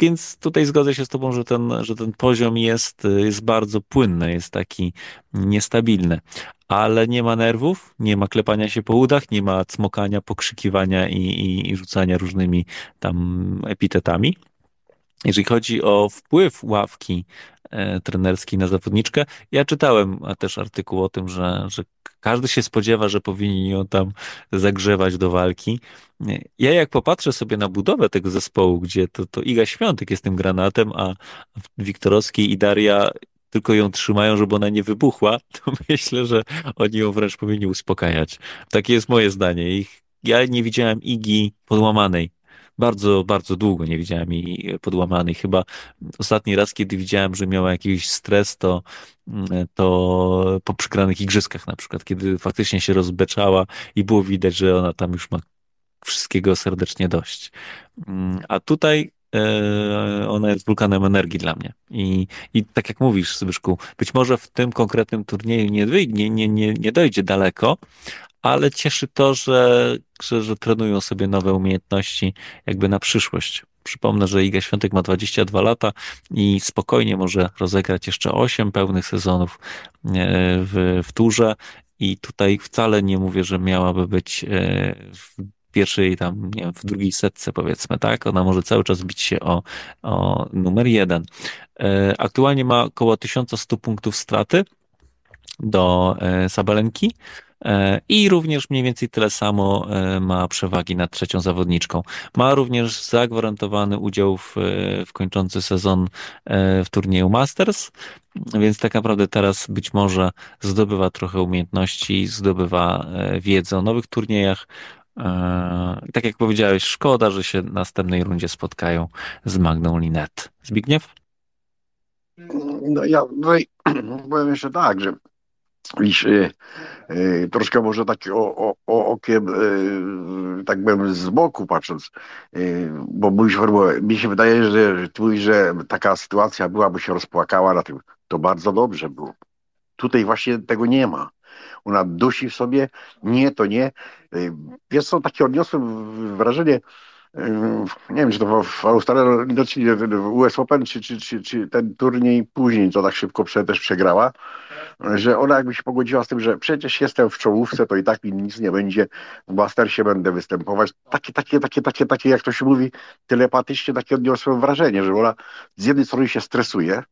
Speaker 2: Więc tutaj zgodzę się z Tobą, że ten, że ten poziom jest, jest bardzo płynny, jest taki niestabilny. Ale nie ma nerwów, nie ma klepania się po udach, nie ma cmokania, pokrzykiwania i, i, i rzucania różnymi tam epitetami. Jeżeli chodzi o wpływ ławki e, trenerskiej na zawodniczkę, ja czytałem też artykuł o tym, że, że każdy się spodziewa, że powinni ją tam zagrzewać do walki. Ja jak popatrzę sobie na budowę tego zespołu, gdzie to, to Iga Świątek jest tym granatem, a Wiktorowski i Daria tylko ją trzymają, żeby ona nie wybuchła, to myślę, że oni ją wręcz powinni uspokajać. Takie jest moje zdanie. Ich, ja nie widziałem Igi podłamanej. Bardzo, bardzo długo nie widziałem jej podłamanej. Chyba ostatni raz, kiedy widziałem, że miała jakiś stres, to, to po przegranych igrzyskach na przykład, kiedy faktycznie się rozbeczała i było widać, że ona tam już ma wszystkiego serdecznie dość. A tutaj ona jest wulkanem energii dla mnie. I, I tak jak mówisz, Zbyszku, być może w tym konkretnym turnieju nie, nie, nie, nie, nie dojdzie daleko, ale cieszy to, że, że, że trenują sobie nowe umiejętności jakby na przyszłość. Przypomnę, że Iga Świątek ma 22 lata i spokojnie może rozegrać jeszcze 8 pełnych sezonów e, w, w turze i tutaj wcale nie mówię, że miałaby być e, w pierwszej tam, nie wiem, w drugiej setce powiedzmy, tak? Ona może cały czas bić się o, o numer jeden. E, aktualnie ma około 1100 punktów straty do Sabalenki. E, i również mniej więcej tyle samo e, ma przewagi nad trzecią zawodniczką. Ma również zagwarantowany udział w, e, w kończący sezon w turnieju Masters, więc tak naprawdę teraz być może zdobywa trochę umiejętności, zdobywa wiedzę o nowych turniejach. Tak jak powiedziałeś, szkoda, że się w następnej rundzie spotkają z Magną Linet. Zbigniew?
Speaker 4: No ja tutaj powiem jeszcze tak, że iż y, y, troszkę może tak o, o, o okiem, y, tak bym z boku patrząc, bo mówisz mi się wydaje, że tu, że taka sytuacja byłaby się rozpłakała na tym, to bardzo dobrze było. Tutaj właśnie tego nie ma. Ona dusi w sobie, nie, to nie. Wiesz co, takie odniosłem wrażenie, nie wiem, czy to w Australii, no, czy w US Open, czy, czy, czy, czy ten turniej później, co tak szybko też przegrała, że ona jakby się pogodziła z tym, że przecież jestem w czołówce, to i tak mi nic nie będzie, w Mastersie będę występować. Takie, takie, takie, takie, takie, jak to się mówi, telepatycznie takie odniosłem wrażenie, że ona z jednej strony się stresuje,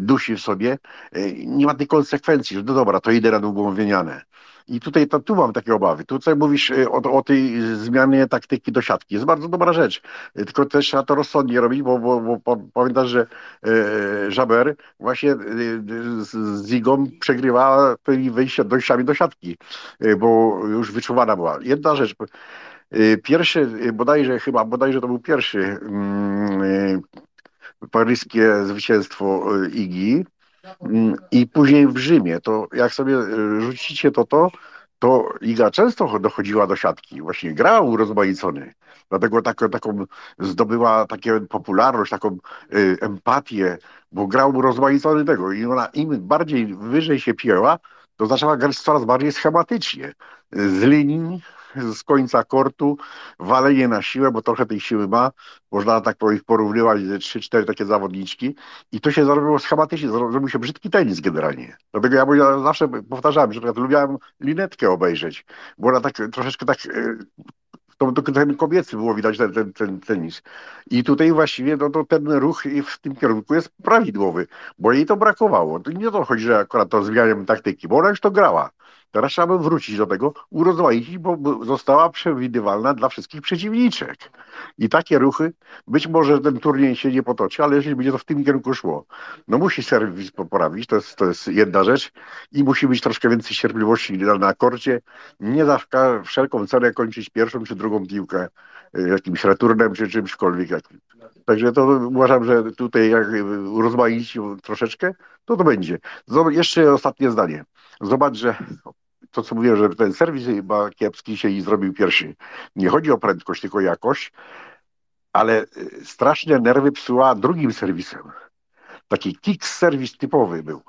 Speaker 4: dusi w sobie, e, nie ma tej konsekwencji, że no dobra, to idę na długą wymianę. I tutaj to, tu mam takie obawy. Tutaj mówisz o, o tej zmianie taktyki do siatki. Jest bardzo dobra rzecz. Tylko też trzeba to rozsądnie robić, bo, bo, bo pamiętasz, że e, Żaber właśnie e, z Zigą przegrywa tymi dojściami do siatki, e, bo już wyczuwana była. Jedna rzecz. E, pierwszy, bodajże chyba, bodajże to był pierwszy mm, paryskie zwycięstwo Igi mm, i później w Rzymie. To jak sobie rzucicie to, to to liga często dochodziła do siatki, właśnie grał urozmaicony. Dlatego tak, taką zdobyła taką popularność, taką y, empatię, bo grał urozmaicony tego i ona im bardziej wyżej się pięła, to zaczęła grać coraz bardziej schematycznie. Z linii, z końca kortu, walenie na siłę, bo trochę tej siły ma, można tak ich porównywać, trzy, cztery takie zawodniczki i to się zrobiło schematycznie, zrobił się brzydki tenis generalnie. Dlatego ja, ja zawsze powtarzałem, że lubiłem linetkę obejrzeć, bo ona tak troszeczkę tak e, to, to ten kobiecy było widać ten, ten, ten tenis. I tutaj właściwie no, to ten ruch w tym kierunku jest prawidłowy, bo jej to brakowało. Nie o to chodzi, że akurat to zmianiem taktyki, bo ona już to grała. Teraz trzeba by wrócić do tego, urozmaicić, bo została przewidywalna dla wszystkich przeciwniczek. I takie ruchy, być może ten turniej się nie potoczy, ale jeśli będzie to w tym kierunku szło, no musi serwis poprawić, to jest, to jest jedna rzecz i musi być troszkę więcej cierpliwości na, na korcie, nie za wszelką cenę kończyć pierwszą czy drugą piłkę jakimś returnem czy czymśkolwiek. Także to uważam, że tutaj jak urozmaicić troszeczkę, to to będzie. Jeszcze ostatnie zdanie. Zobacz, że to, co mówiłem, że ten serwis chyba kiepski się i zrobił pierwszy. Nie chodzi o prędkość, tylko jakość, ale y, strasznie nerwy psuła drugim serwisem. Taki kick serwis typowy był,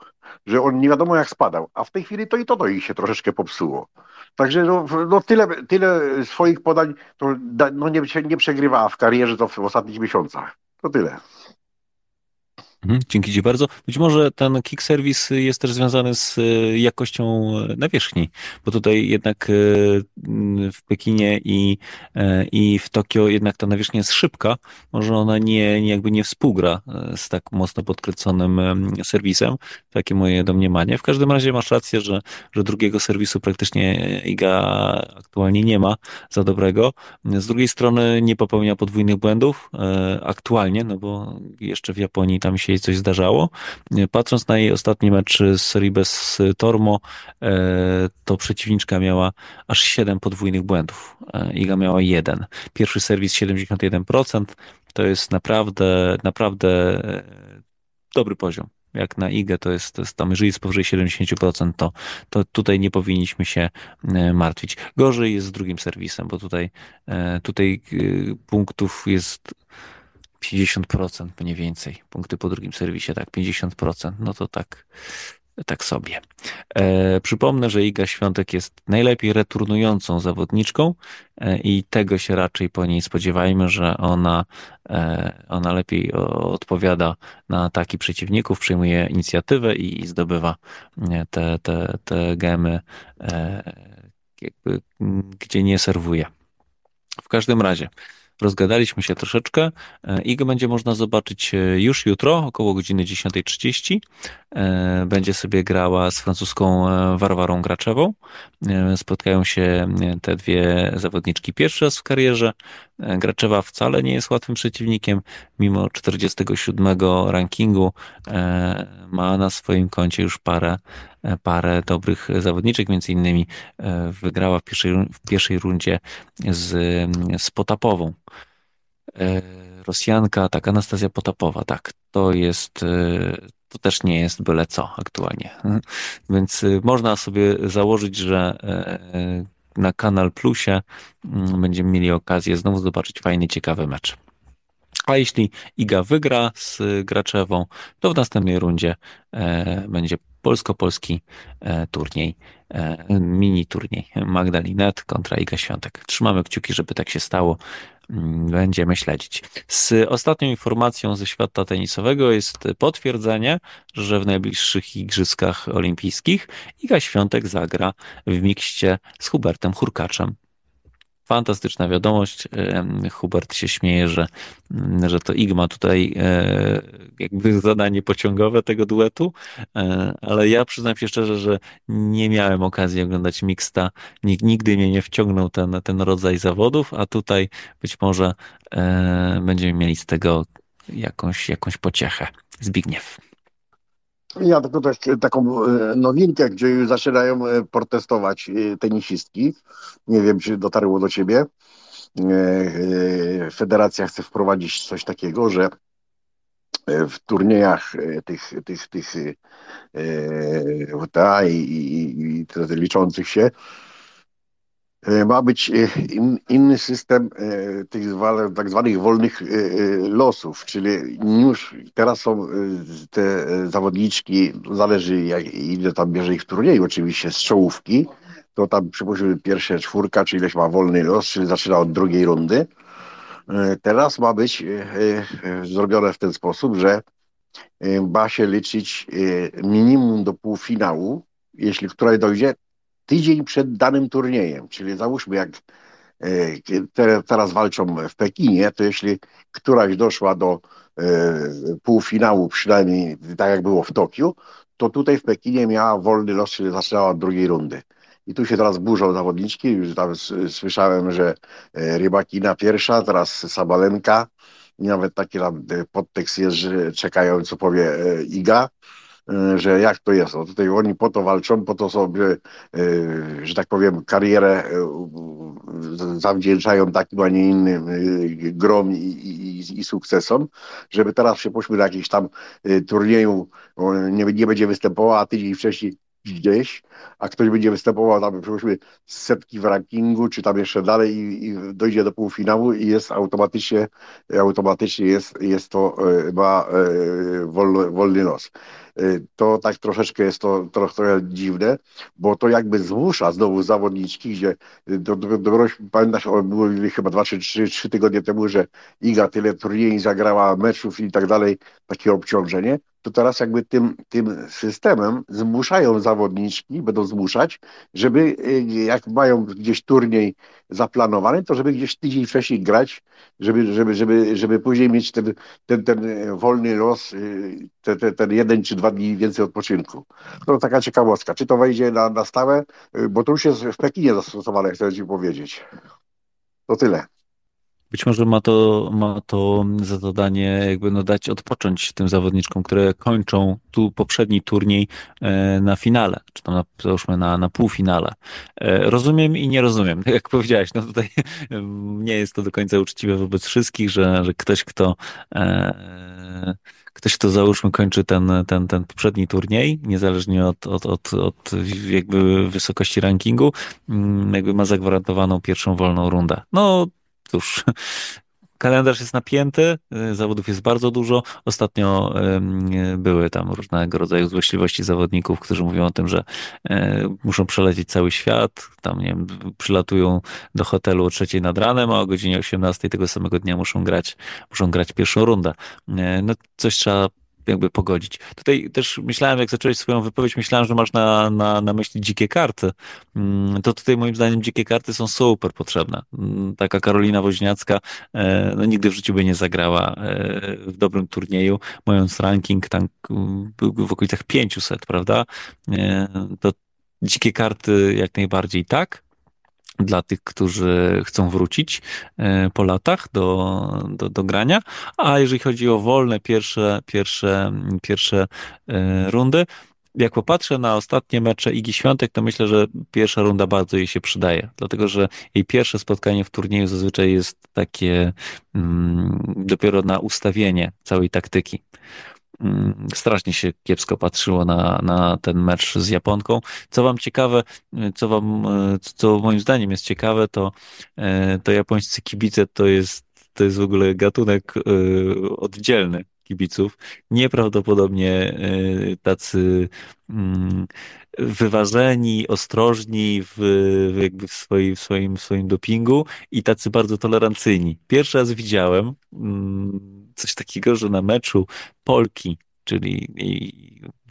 Speaker 4: że on nie wiadomo jak spadał, a w tej chwili to i to, to ich się troszeczkę popsuło. Także no, no tyle, tyle swoich podań to no nie, nie przegrywała w karierze to w ostatnich miesiącach. To tyle.
Speaker 2: Mhm, dzięki Ci bardzo. Być może ten kick service jest też związany z e, jakością e, nawierzchni, bo tutaj jednak e, w Pekinie i, i w Tokio jednak ta nawierzchnia jest szybka. Może ona nie, nie jakby nie współgra z tak mocno podkręconym serwisem. Takie moje domniemanie. W każdym razie masz rację, że, że drugiego serwisu praktycznie IGA aktualnie nie ma za dobrego. Z drugiej strony nie popełnia podwójnych błędów aktualnie, no bo jeszcze w Japonii tam się jej coś zdarzało. Patrząc na jej ostatni mecz z serii bez Tormo, e, to przeciwniczka miała aż 7 podwójnych błędów. E, Iga miała jeden. Pierwszy serwis 71%. To jest naprawdę, naprawdę e, dobry poziom jak na IGę, to jest, to jest tam, jeżeli jest powyżej 70%, to, to tutaj nie powinniśmy się martwić. Gorzej jest z drugim serwisem, bo tutaj, tutaj punktów jest 50% mniej więcej. Punkty po drugim serwisie, tak, 50%. No to tak, tak sobie. E, przypomnę, że Iga Świątek jest najlepiej returnującą zawodniczką e, i tego się raczej po niej spodziewajmy, że ona, e, ona lepiej odpowiada na ataki przeciwników, przejmuje inicjatywę i, i zdobywa e, te, te, te gemy, e, jakby, gdzie nie serwuje. W każdym razie, rozgadaliśmy się troszeczkę. E, Igę będzie można zobaczyć e, już jutro, około godziny 10.30. E, będzie sobie grała z francuską Warwarą Graczewą. Spotkają się te dwie zawodniczki pierwszy raz w karierze. Graczewa wcale nie jest łatwym przeciwnikiem, mimo 47 rankingu ma na swoim koncie już parę, parę dobrych zawodniczek, między innymi wygrała w pierwszej, w pierwszej rundzie z, z Potapową. E, Rosjanka, tak, Anastazja Potapowa, tak, to jest, e, to też nie jest byle co aktualnie. Więc e, można sobie założyć, że na Kanal Plusie mm, będziemy mieli okazję znowu zobaczyć fajny, ciekawy mecz. A jeśli Iga wygra z Graczewą, to w następnej rundzie będzie polsko-polski turniej, mini turniej Magdalinet kontra Iga Świątek. Trzymamy kciuki, żeby tak się stało. Mm, będziemy śledzić. Z ostatnią informacją ze świata tenisowego jest potwierdzenie, że w najbliższych Igrzyskach Olimpijskich Iga Świątek zagra w mikście z Hubertem Hurkaczem. Fantastyczna wiadomość. Hubert się śmieje, że, mm, że to Igma tutaj e, jakby zadanie pociągowe tego duetu, e, ale ja przyznam się szczerze, że nie miałem okazji oglądać mixta. Nigdy mnie nie wciągnął ten, ten rodzaj zawodów, a tutaj być może e, będziemy mieli z tego jakąś, jakąś pociechę. Zbigniew.
Speaker 4: Ja tylko też taką e, nowinkę, gdzie zaczynają e, protestować e, tenisistki. Nie wiem, czy dotarło do ciebie. Federacja chce wprowadzić coś takiego, że w turniejach tych, tych, tych WTA i, i, i liczących się ma być e, in, inny system e, tych tak zwanych wolnych losów, czyli już teraz są te zawodniczki, zależy jak, ile tam bierze ich w turnieju, oczywiście z czołówki, to tam przypuśćmy pierwsze czwórka, czy ileś ma wolny los, czyli zaczyna od drugiej rundy. Teraz ma być zrobione w ten sposób, że ma się liczyć minimum do półfinału, jeśli której dojdzie, tydzień przed danym turniejem, czyli załóżmy jak e, teraz walczą w Pekinie, to jeśli któraś doszła do e, półfinału, przynajmniej tak jak było w Tokiu, to tutaj w Pekinie miała wolny los, czyli zaczynała od drugiej rundy. I tu się teraz burzą zawodniczki, już tam słyszałem, że e, Rybakina pierwsza, teraz Sabalenka, nawet taki tam podtekst jest, że czekają, co powie Iga, że jak to jest. No tutaj oni po to walczą, po to sobie, e, że tak powiem, karierę e, zawdzięczają takim, a nie innym grom i, i, i sukcesom, żeby teraz się poszły na jakiś tam turnieju, nie, nie będzie występował, a tydzień wcześniej gdzieś, a ktoś będzie występował tam, przypuśćmy, setki w rankingu, czy tam jeszcze dalej i, i, dojdzie do półfinału i jest automatycznie, automatycznie jest, jest to, ma wolny, wolny. Y, to tak troszeczkę jest to trochę, dziwne, bo to jakby zmusza znowu zawodniczki, gdzie y, do, do, do, pamiętasz, było chyba dwa czy trzy, trzy tygodnie temu, że Iga tyle turniejów zagrała, meczów i tak dalej, takie obciążenie, to teraz jakby tym, tym systemem zmuszają zawodniczki, będą zmuszać, żeby y, jak mają gdzieś turniej zaplanowany, to żeby gdzieś tydzień wcześniej grać, żeby, żeby, żeby, żeby później mieć ten, ten, ten wolny los, ten, ten, ten jeden czy dwa dni więcej odpoczynku. To taka ciekawostka. Czy to wejdzie na, na stałe? Bo to już jest w Pekinie zastosowane, chcę Ci powiedzieć. To tyle.
Speaker 2: Być może ma to, ma to za zadanie jakby no dać odpocząć tym zawodniczkom, które kończą tu poprzedni turniej e, na finale, czy tam na, załóżmy na, na półfinale. E, rozumiem i nie rozumiem. Jak powiedziałeś, no tutaj nie jest to do końca uczciwe wobec wszystkich, że, że ktoś, kto e, ktoś, kto załóżmy kończy ten, ten, ten poprzedni turniej, niezależnie od, od, od, od jakby wysokości rankingu, mm, jakby ma zagwarantowaną pierwszą wolną rundę. No cóż, kalendarz jest napięty, y, zawodów jest bardzo dużo. Ostatnio były tam różnego rodzaju złośliwości zawodników, którzy mówią o tym, że e, muszą przelecieć cały świat. Tam, nie wiem, przylatują do hotelu o trzeciej nad ranem, a o godzinie 18 tego samego dnia muszą grać, muszą grać pierwszą rundę. E, no, coś trzeba jakby pogodzić. Tutaj też myślałem, jak zacząłeś swoją wypowiedź, myślałem, że masz na, na, na myśli dzikie karty. Mm, to tutaj moim zdaniem dzikie karty są super potrzebne. Mm, taka Karolina Woźniacka e, no, nigdy w życiu by nie zagrała e, w dobrym turnieju, mając ranking tam w okolicach 500, prawda? E, to dzikie karty jak najbardziej tak, dla tych, którzy chcą wrócić e, po latach do, do, do grania, a jeżeli chodzi o wolne pierwsze, pierwsze, pierwsze e, rundy, jak popatrzę na ostatnie mecze Igi Świątek, to myślę, że pierwsza runda bardzo jej się przydaje, dlatego że jej pierwsze spotkanie w turnieju zazwyczaj jest takie mm, dopiero na ustawienie całej taktyki. Mm, strasznie się kiepsko patrzyło na, na ten mecz z Japonką. Co wam ciekawe, co wam, co moim zdaniem jest ciekawe, to, e, to japońscy kibice to jest, to jest w ogóle gatunek oddzielny kibiców. Nieprawdopodobnie tacy mm, wyważeni, ostrożni w, jakby w, swoi, w, swoim, w swoim dopingu i tacy bardzo tolerancyjni. Pierwszy raz widziałem mm, coś takiego, że na meczu Polki, czyli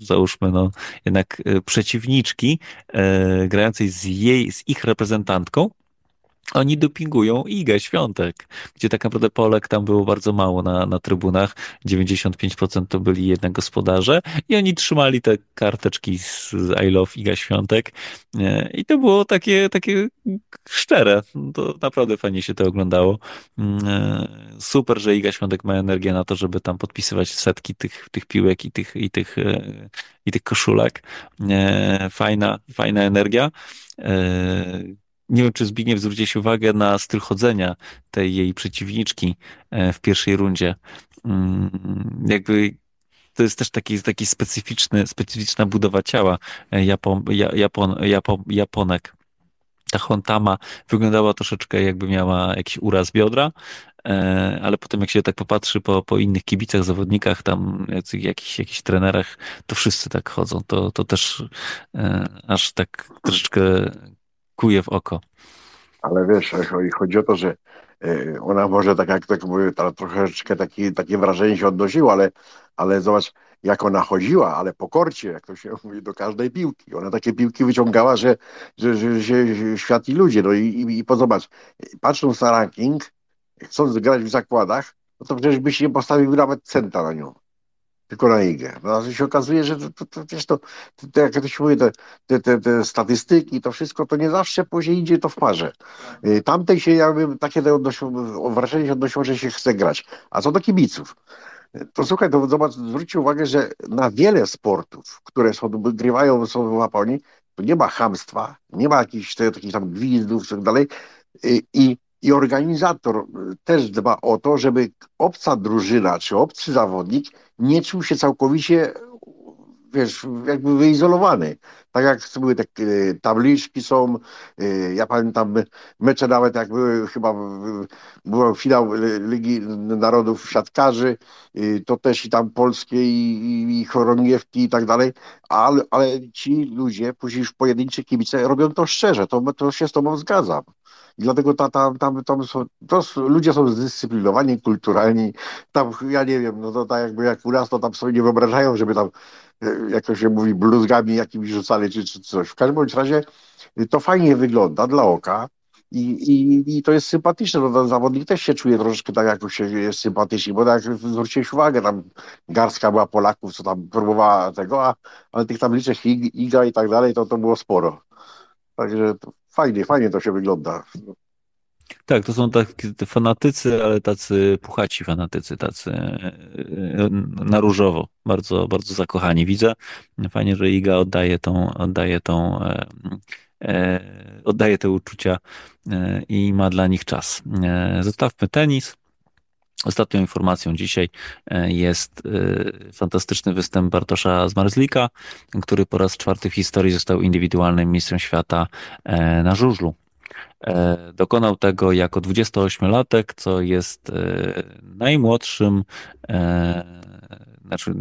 Speaker 2: załóżmy no jednak e, przeciwniczki e, grającej z jej, z ich reprezentantką, oni dopingują Igę Świątek, gdzie tak naprawdę Polek tam było bardzo mało na, na trybunach. 95% to byli jednak gospodarze i oni trzymali te karteczki z I love Iga Świątek e, i to było takie, takie szczere. To naprawdę fajnie się to oglądało. Mm, e, super, że Iga Świątek ma energię na to, żeby tam podpisywać setki tych, tych piłek i tych, i tych, e, i tych koszulek. Fajna, fajna energia nie wiem, czy Zbigniew zwróciłeś uwagę na styl chodzenia tej jej przeciwniczki e, w pierwszej rundzie. Mm, jakby to jest też taki, taki specyficzny, specyficzna budowa ciała e, Japon, Japon, Japon, Japonek. Ta Hontama wyglądała troszeczkę jakby miała jakiś uraz biodra, e, ale potem jak się tak popatrzy po, po innych kibicach, zawodnikach, tam jakichś, trenerach, to wszyscy tak chodzą. To, to też aż tak troszeczkę kuje w oko.
Speaker 4: Ale wiesz, chodzi o to, że e, ona może tak jak tak mówię, troszeczkę taki, takie wrażenie się odnosiło, ale, ale zobacz, jak ona chodziła, ale po korcie, jak to się mówi, do każdej piłki. Ona takie piłki wyciągała, że, że, że, że świat i ludzie. No i, i, i zobacz, patrząc na ranking, chcąc grać w zakładach, no to przecież byś nie postawił nawet centa na nią tylko na igę. No, ale się okazuje, że to, to, to, wiesz, to, to, jak to się mówi, te, te, te, te statystyki, to wszystko, to nie zawsze później idzie to w parze. Y, tamtej się jakby takie wrażenie się odnosiło, że się chce grać. A co do kibiców? To słuchaj, to zobacz, zwróćcie uwagę, że na wiele sportów, które są, grywają są w Japonii, to nie ma hamstwa, nie ma jakichś takich tam gwizdów i tak dalej. Y, I i organizator y, też dba o to, żeby obca drużyna czy obcy zawodnik nie czuł się całkowicie wiesz, jakby wyizolowany. Tak jak były te y, tabliczki są, y, ja pamiętam mecze nawet jak były, chyba był finał Ligi Narodów Siatkarzy, to też i tam polskie i, i, i chorągiewki i tak dalej, ale, ale ci ludzie, później już pojedynczy kibice robią to szczerze, to, to się z tobą zgadzam. I dlatego ta, ta, tam, tam są, to ludzie są zdyscyplinowani, kulturalni. Tam, ja nie wiem, no to tak jakby jak u nas, to tam sobie nie wyobrażają, żeby tam, e, jak to się mówi, bluzgami jakimiś rzucali czy, czy coś. W każdym bądź razie y, to fajnie wygląda dla oka. I, i, I to jest sympatyczne, no ten zawodnik też się czuje troszeczkę tak, jak się jest sympatyczny, bo tak jak zwróciłeś uwagę, tam garstka była Polaków, co tam próbowała tego, a, ale tych tabliczek Iga i tak dalej, to, to było sporo. Także fajnie, fajnie to się wygląda.
Speaker 2: Tak, to są takie fanatycy, ale tacy puchaci fanatycy, tacy e, na różowo, bardzo, bardzo zakochani. Widzę, fajnie, że Iga oddaje tą, oddaje tą, e, e, oddaje te uczucia e, i ma dla nich czas. E, zostawmy tenis. Ostatnią informacją dzisiaj e, jest fantastyczny występ Bartosza Zmarzlika, który po raz czwarty w historii został indywidualnym mistrzem świata na żużlu. E, dokonał tego jako 28-latek, co jest e, najmłodszym, e, znaczy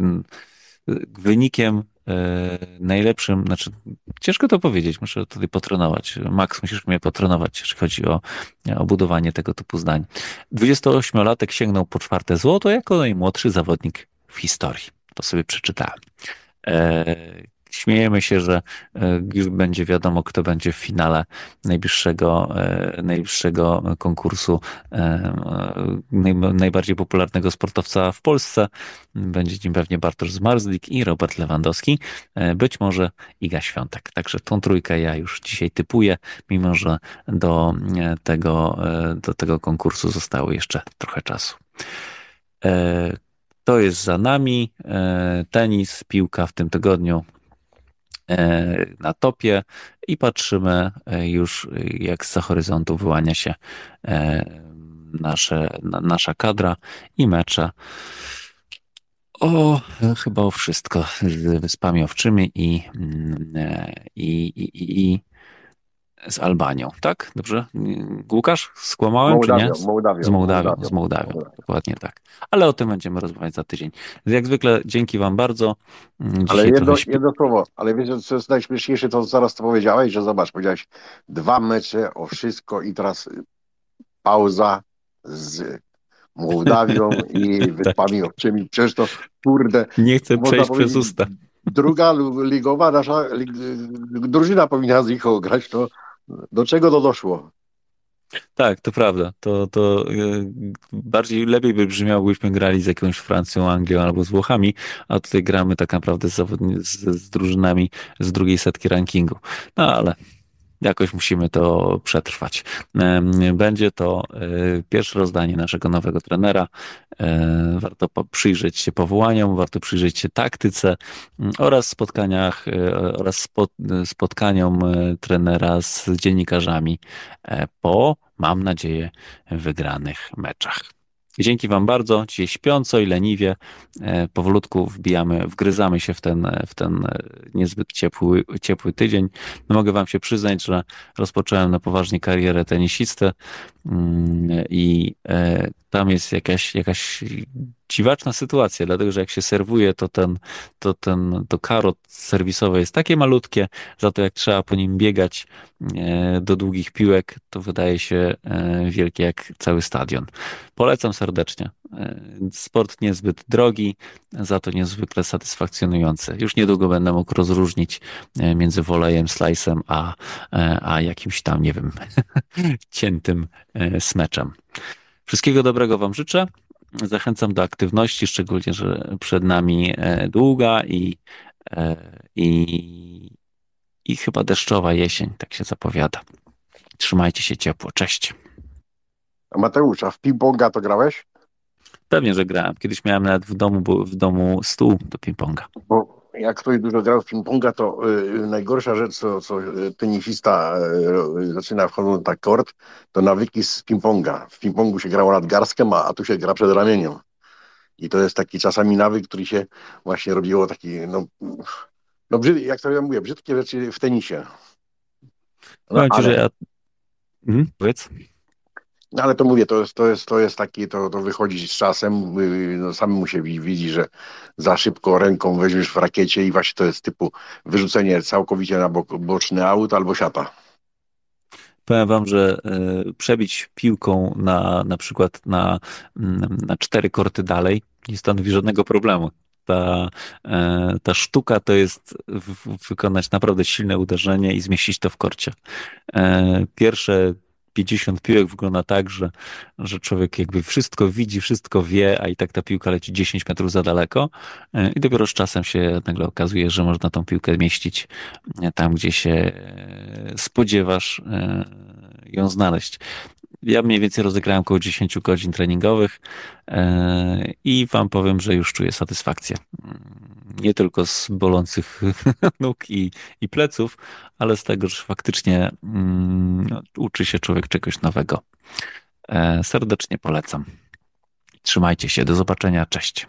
Speaker 2: wynikiem najlepszym, znaczy ciężko to powiedzieć, muszę tutaj potrenować. Max, musisz mnie potrenować, jeśli chodzi o, o budowanie tego typu zdań. 28-latek sięgnął po czwarte złoto jako najmłodszy zawodnik w historii. To sobie przeczytałem. Śmiejemy się, że e, już będzie wiadomo, kto będzie w finale najbliższego, e, najbliższego konkursu e, najbardziej popularnego sportowca w Polsce. Będzie nim pewnie Bartosz Zmarzlik i Robert Lewandowski, być może Iga Świątek. Także tą trójkę ja już dzisiaj typuję, mimo że do tego, do tego konkursu zostało jeszcze trochę czasu. To jest za nami. Tenis, piłka w tym tygodniu na topie i patrzymy e, już, jak z za horyzontu wyłania się e, nasze, nasza kadra i mecze. O, chyba o wszystko z Wyspami Owczymi i, mm, i, i, i, z Albanią, tak? Dobrze? Łukasz, skłamałem
Speaker 4: Mołdawią,
Speaker 2: czy nie?
Speaker 4: Mołdawią,
Speaker 2: z Mołdawią, z Mołdawią, dokładnie tak. Ale o tym będziemy rozmawiać za tydzień. Jak zwykle dzięki wam bardzo.
Speaker 4: Mm, dzisiaj ale jedno, śpi... jedno słowo, ale wiecie co jest najśmieszniejsze, to zaraz to powiedziałeś, że zobacz, powiedziałeś dwa mecze o wszystko i teraz pauza z Mołdawią i tak. Wyspami Owczymi. Przecież to kurde.
Speaker 2: Nie chcę przejść przez usta
Speaker 4: druga ligowa nasza lig, drużyna powinna z nich grać, to do czego to doszło?
Speaker 2: Tak, to prawda. To, to e, bardziej lepiej by brzmiało, gdybyśmy grali z jakąś Francją, Anglią albo z Włochami, a tutaj gramy tak naprawdę z, z, z drużynami z drugiej setki rankingu. No ale jakoś musimy to przetrwać. Będzie to e, pierwsze rozdanie naszego nowego trenera. E, warto przyjrzeć się powołaniom, warto przyjrzeć się taktyce mm, oraz spotkaniach oraz spotkaniom trenera z dziennikarzami po mam nadzieję, wygranych meczach. Dzięki Wam bardzo. Dzisiaj śpiąco i leniwie e, powolutku wbijamy, wgryzamy się w ten, w ten e, niezbyt ciepły, ciepły tydzień. No mogę Wam się przyznać, że rozpocząłem na poważnie karierę tenisistę i e, tam jest jakaś, jakaś dziwaczna sytuacja, dlatego że jak się serwuje, to ten, to ten, to karot serwisowe jest takie malutkie, za to jak trzeba po nim biegać e, do długich piłek, to wydaje się e, wielkie jak cały stadion. Polecam serdecznie. E, sport niezbyt drogi, za to niezwykle satysfakcjonujący. Już niedługo będę mógł rozróżnić między wolejem, slice'em, a, a jakimś tam, nie wiem, ciętym smeczem. Wszystkiego dobrego Wam życzę. Zachęcam do aktywności, szczególnie, że przed nami e, długa i, e, i, i chyba deszczowa jesień, tak się zapowiada. Trzymajcie się ciepło. Cześć.
Speaker 4: A Mateusz, a w ping-ponga to grałeś?
Speaker 2: Pewnie, że grałem. Kiedyś miałem nawet w domu, w domu stół do ping-ponga.
Speaker 4: Bo jak ktoś dużo grał w ping-ponga, to y, najgorsza rzecz, co, co tenisista y, zaczyna wchodząc na kort, to nawyki z ping-ponga. W ping-pongu się grało nad garstkiem, a, a tu się gra przed ramieniem. I to jest taki czasami nawyk, który się właśnie robiło taki, no, no brzyd, jak to ja mówię, brzydkie rzeczy w tenisie.
Speaker 2: No, ale... że ja... Mhm, powiedz.
Speaker 4: No ale to mówię, to jest, to jest, to jest taki, to, to wychodzi z czasem, no, samemu się widzi, że za szybko ręką weźmiesz w rakiecie i właśnie to jest typu wyrzucenie całkowicie na bok, boczny aut albo siata.
Speaker 2: Powiem wam, że y, przebić piłką na, na przykład na, mm, na cztery korty dalej nie stanowi żadnego problemu. Ta, e, ta sztuka to jest wykonać naprawdę silne uderzenie i zmieścić to w korcie. E, pierwsze 50 piłek wygląda tak, że, że człowiek jakby wszystko widzi, wszystko wie, a i tak ta piłka leci 10 metrów za daleko e, i dopiero z czasem się nagle okazuje, że można tą piłkę mieścić e, tam, gdzie się e, spodziewasz ją znaleźć. Ja mniej więcej rozegrałem około 10 godzin treningowych i wam powiem, że już czuję satysfakcję nie tylko z bolących nóg i, i pleców, ale z tego, że faktycznie mm, uczy się człowiek czegoś nowego. E, serdecznie polecam. Trzymajcie się, do zobaczenia, cześć.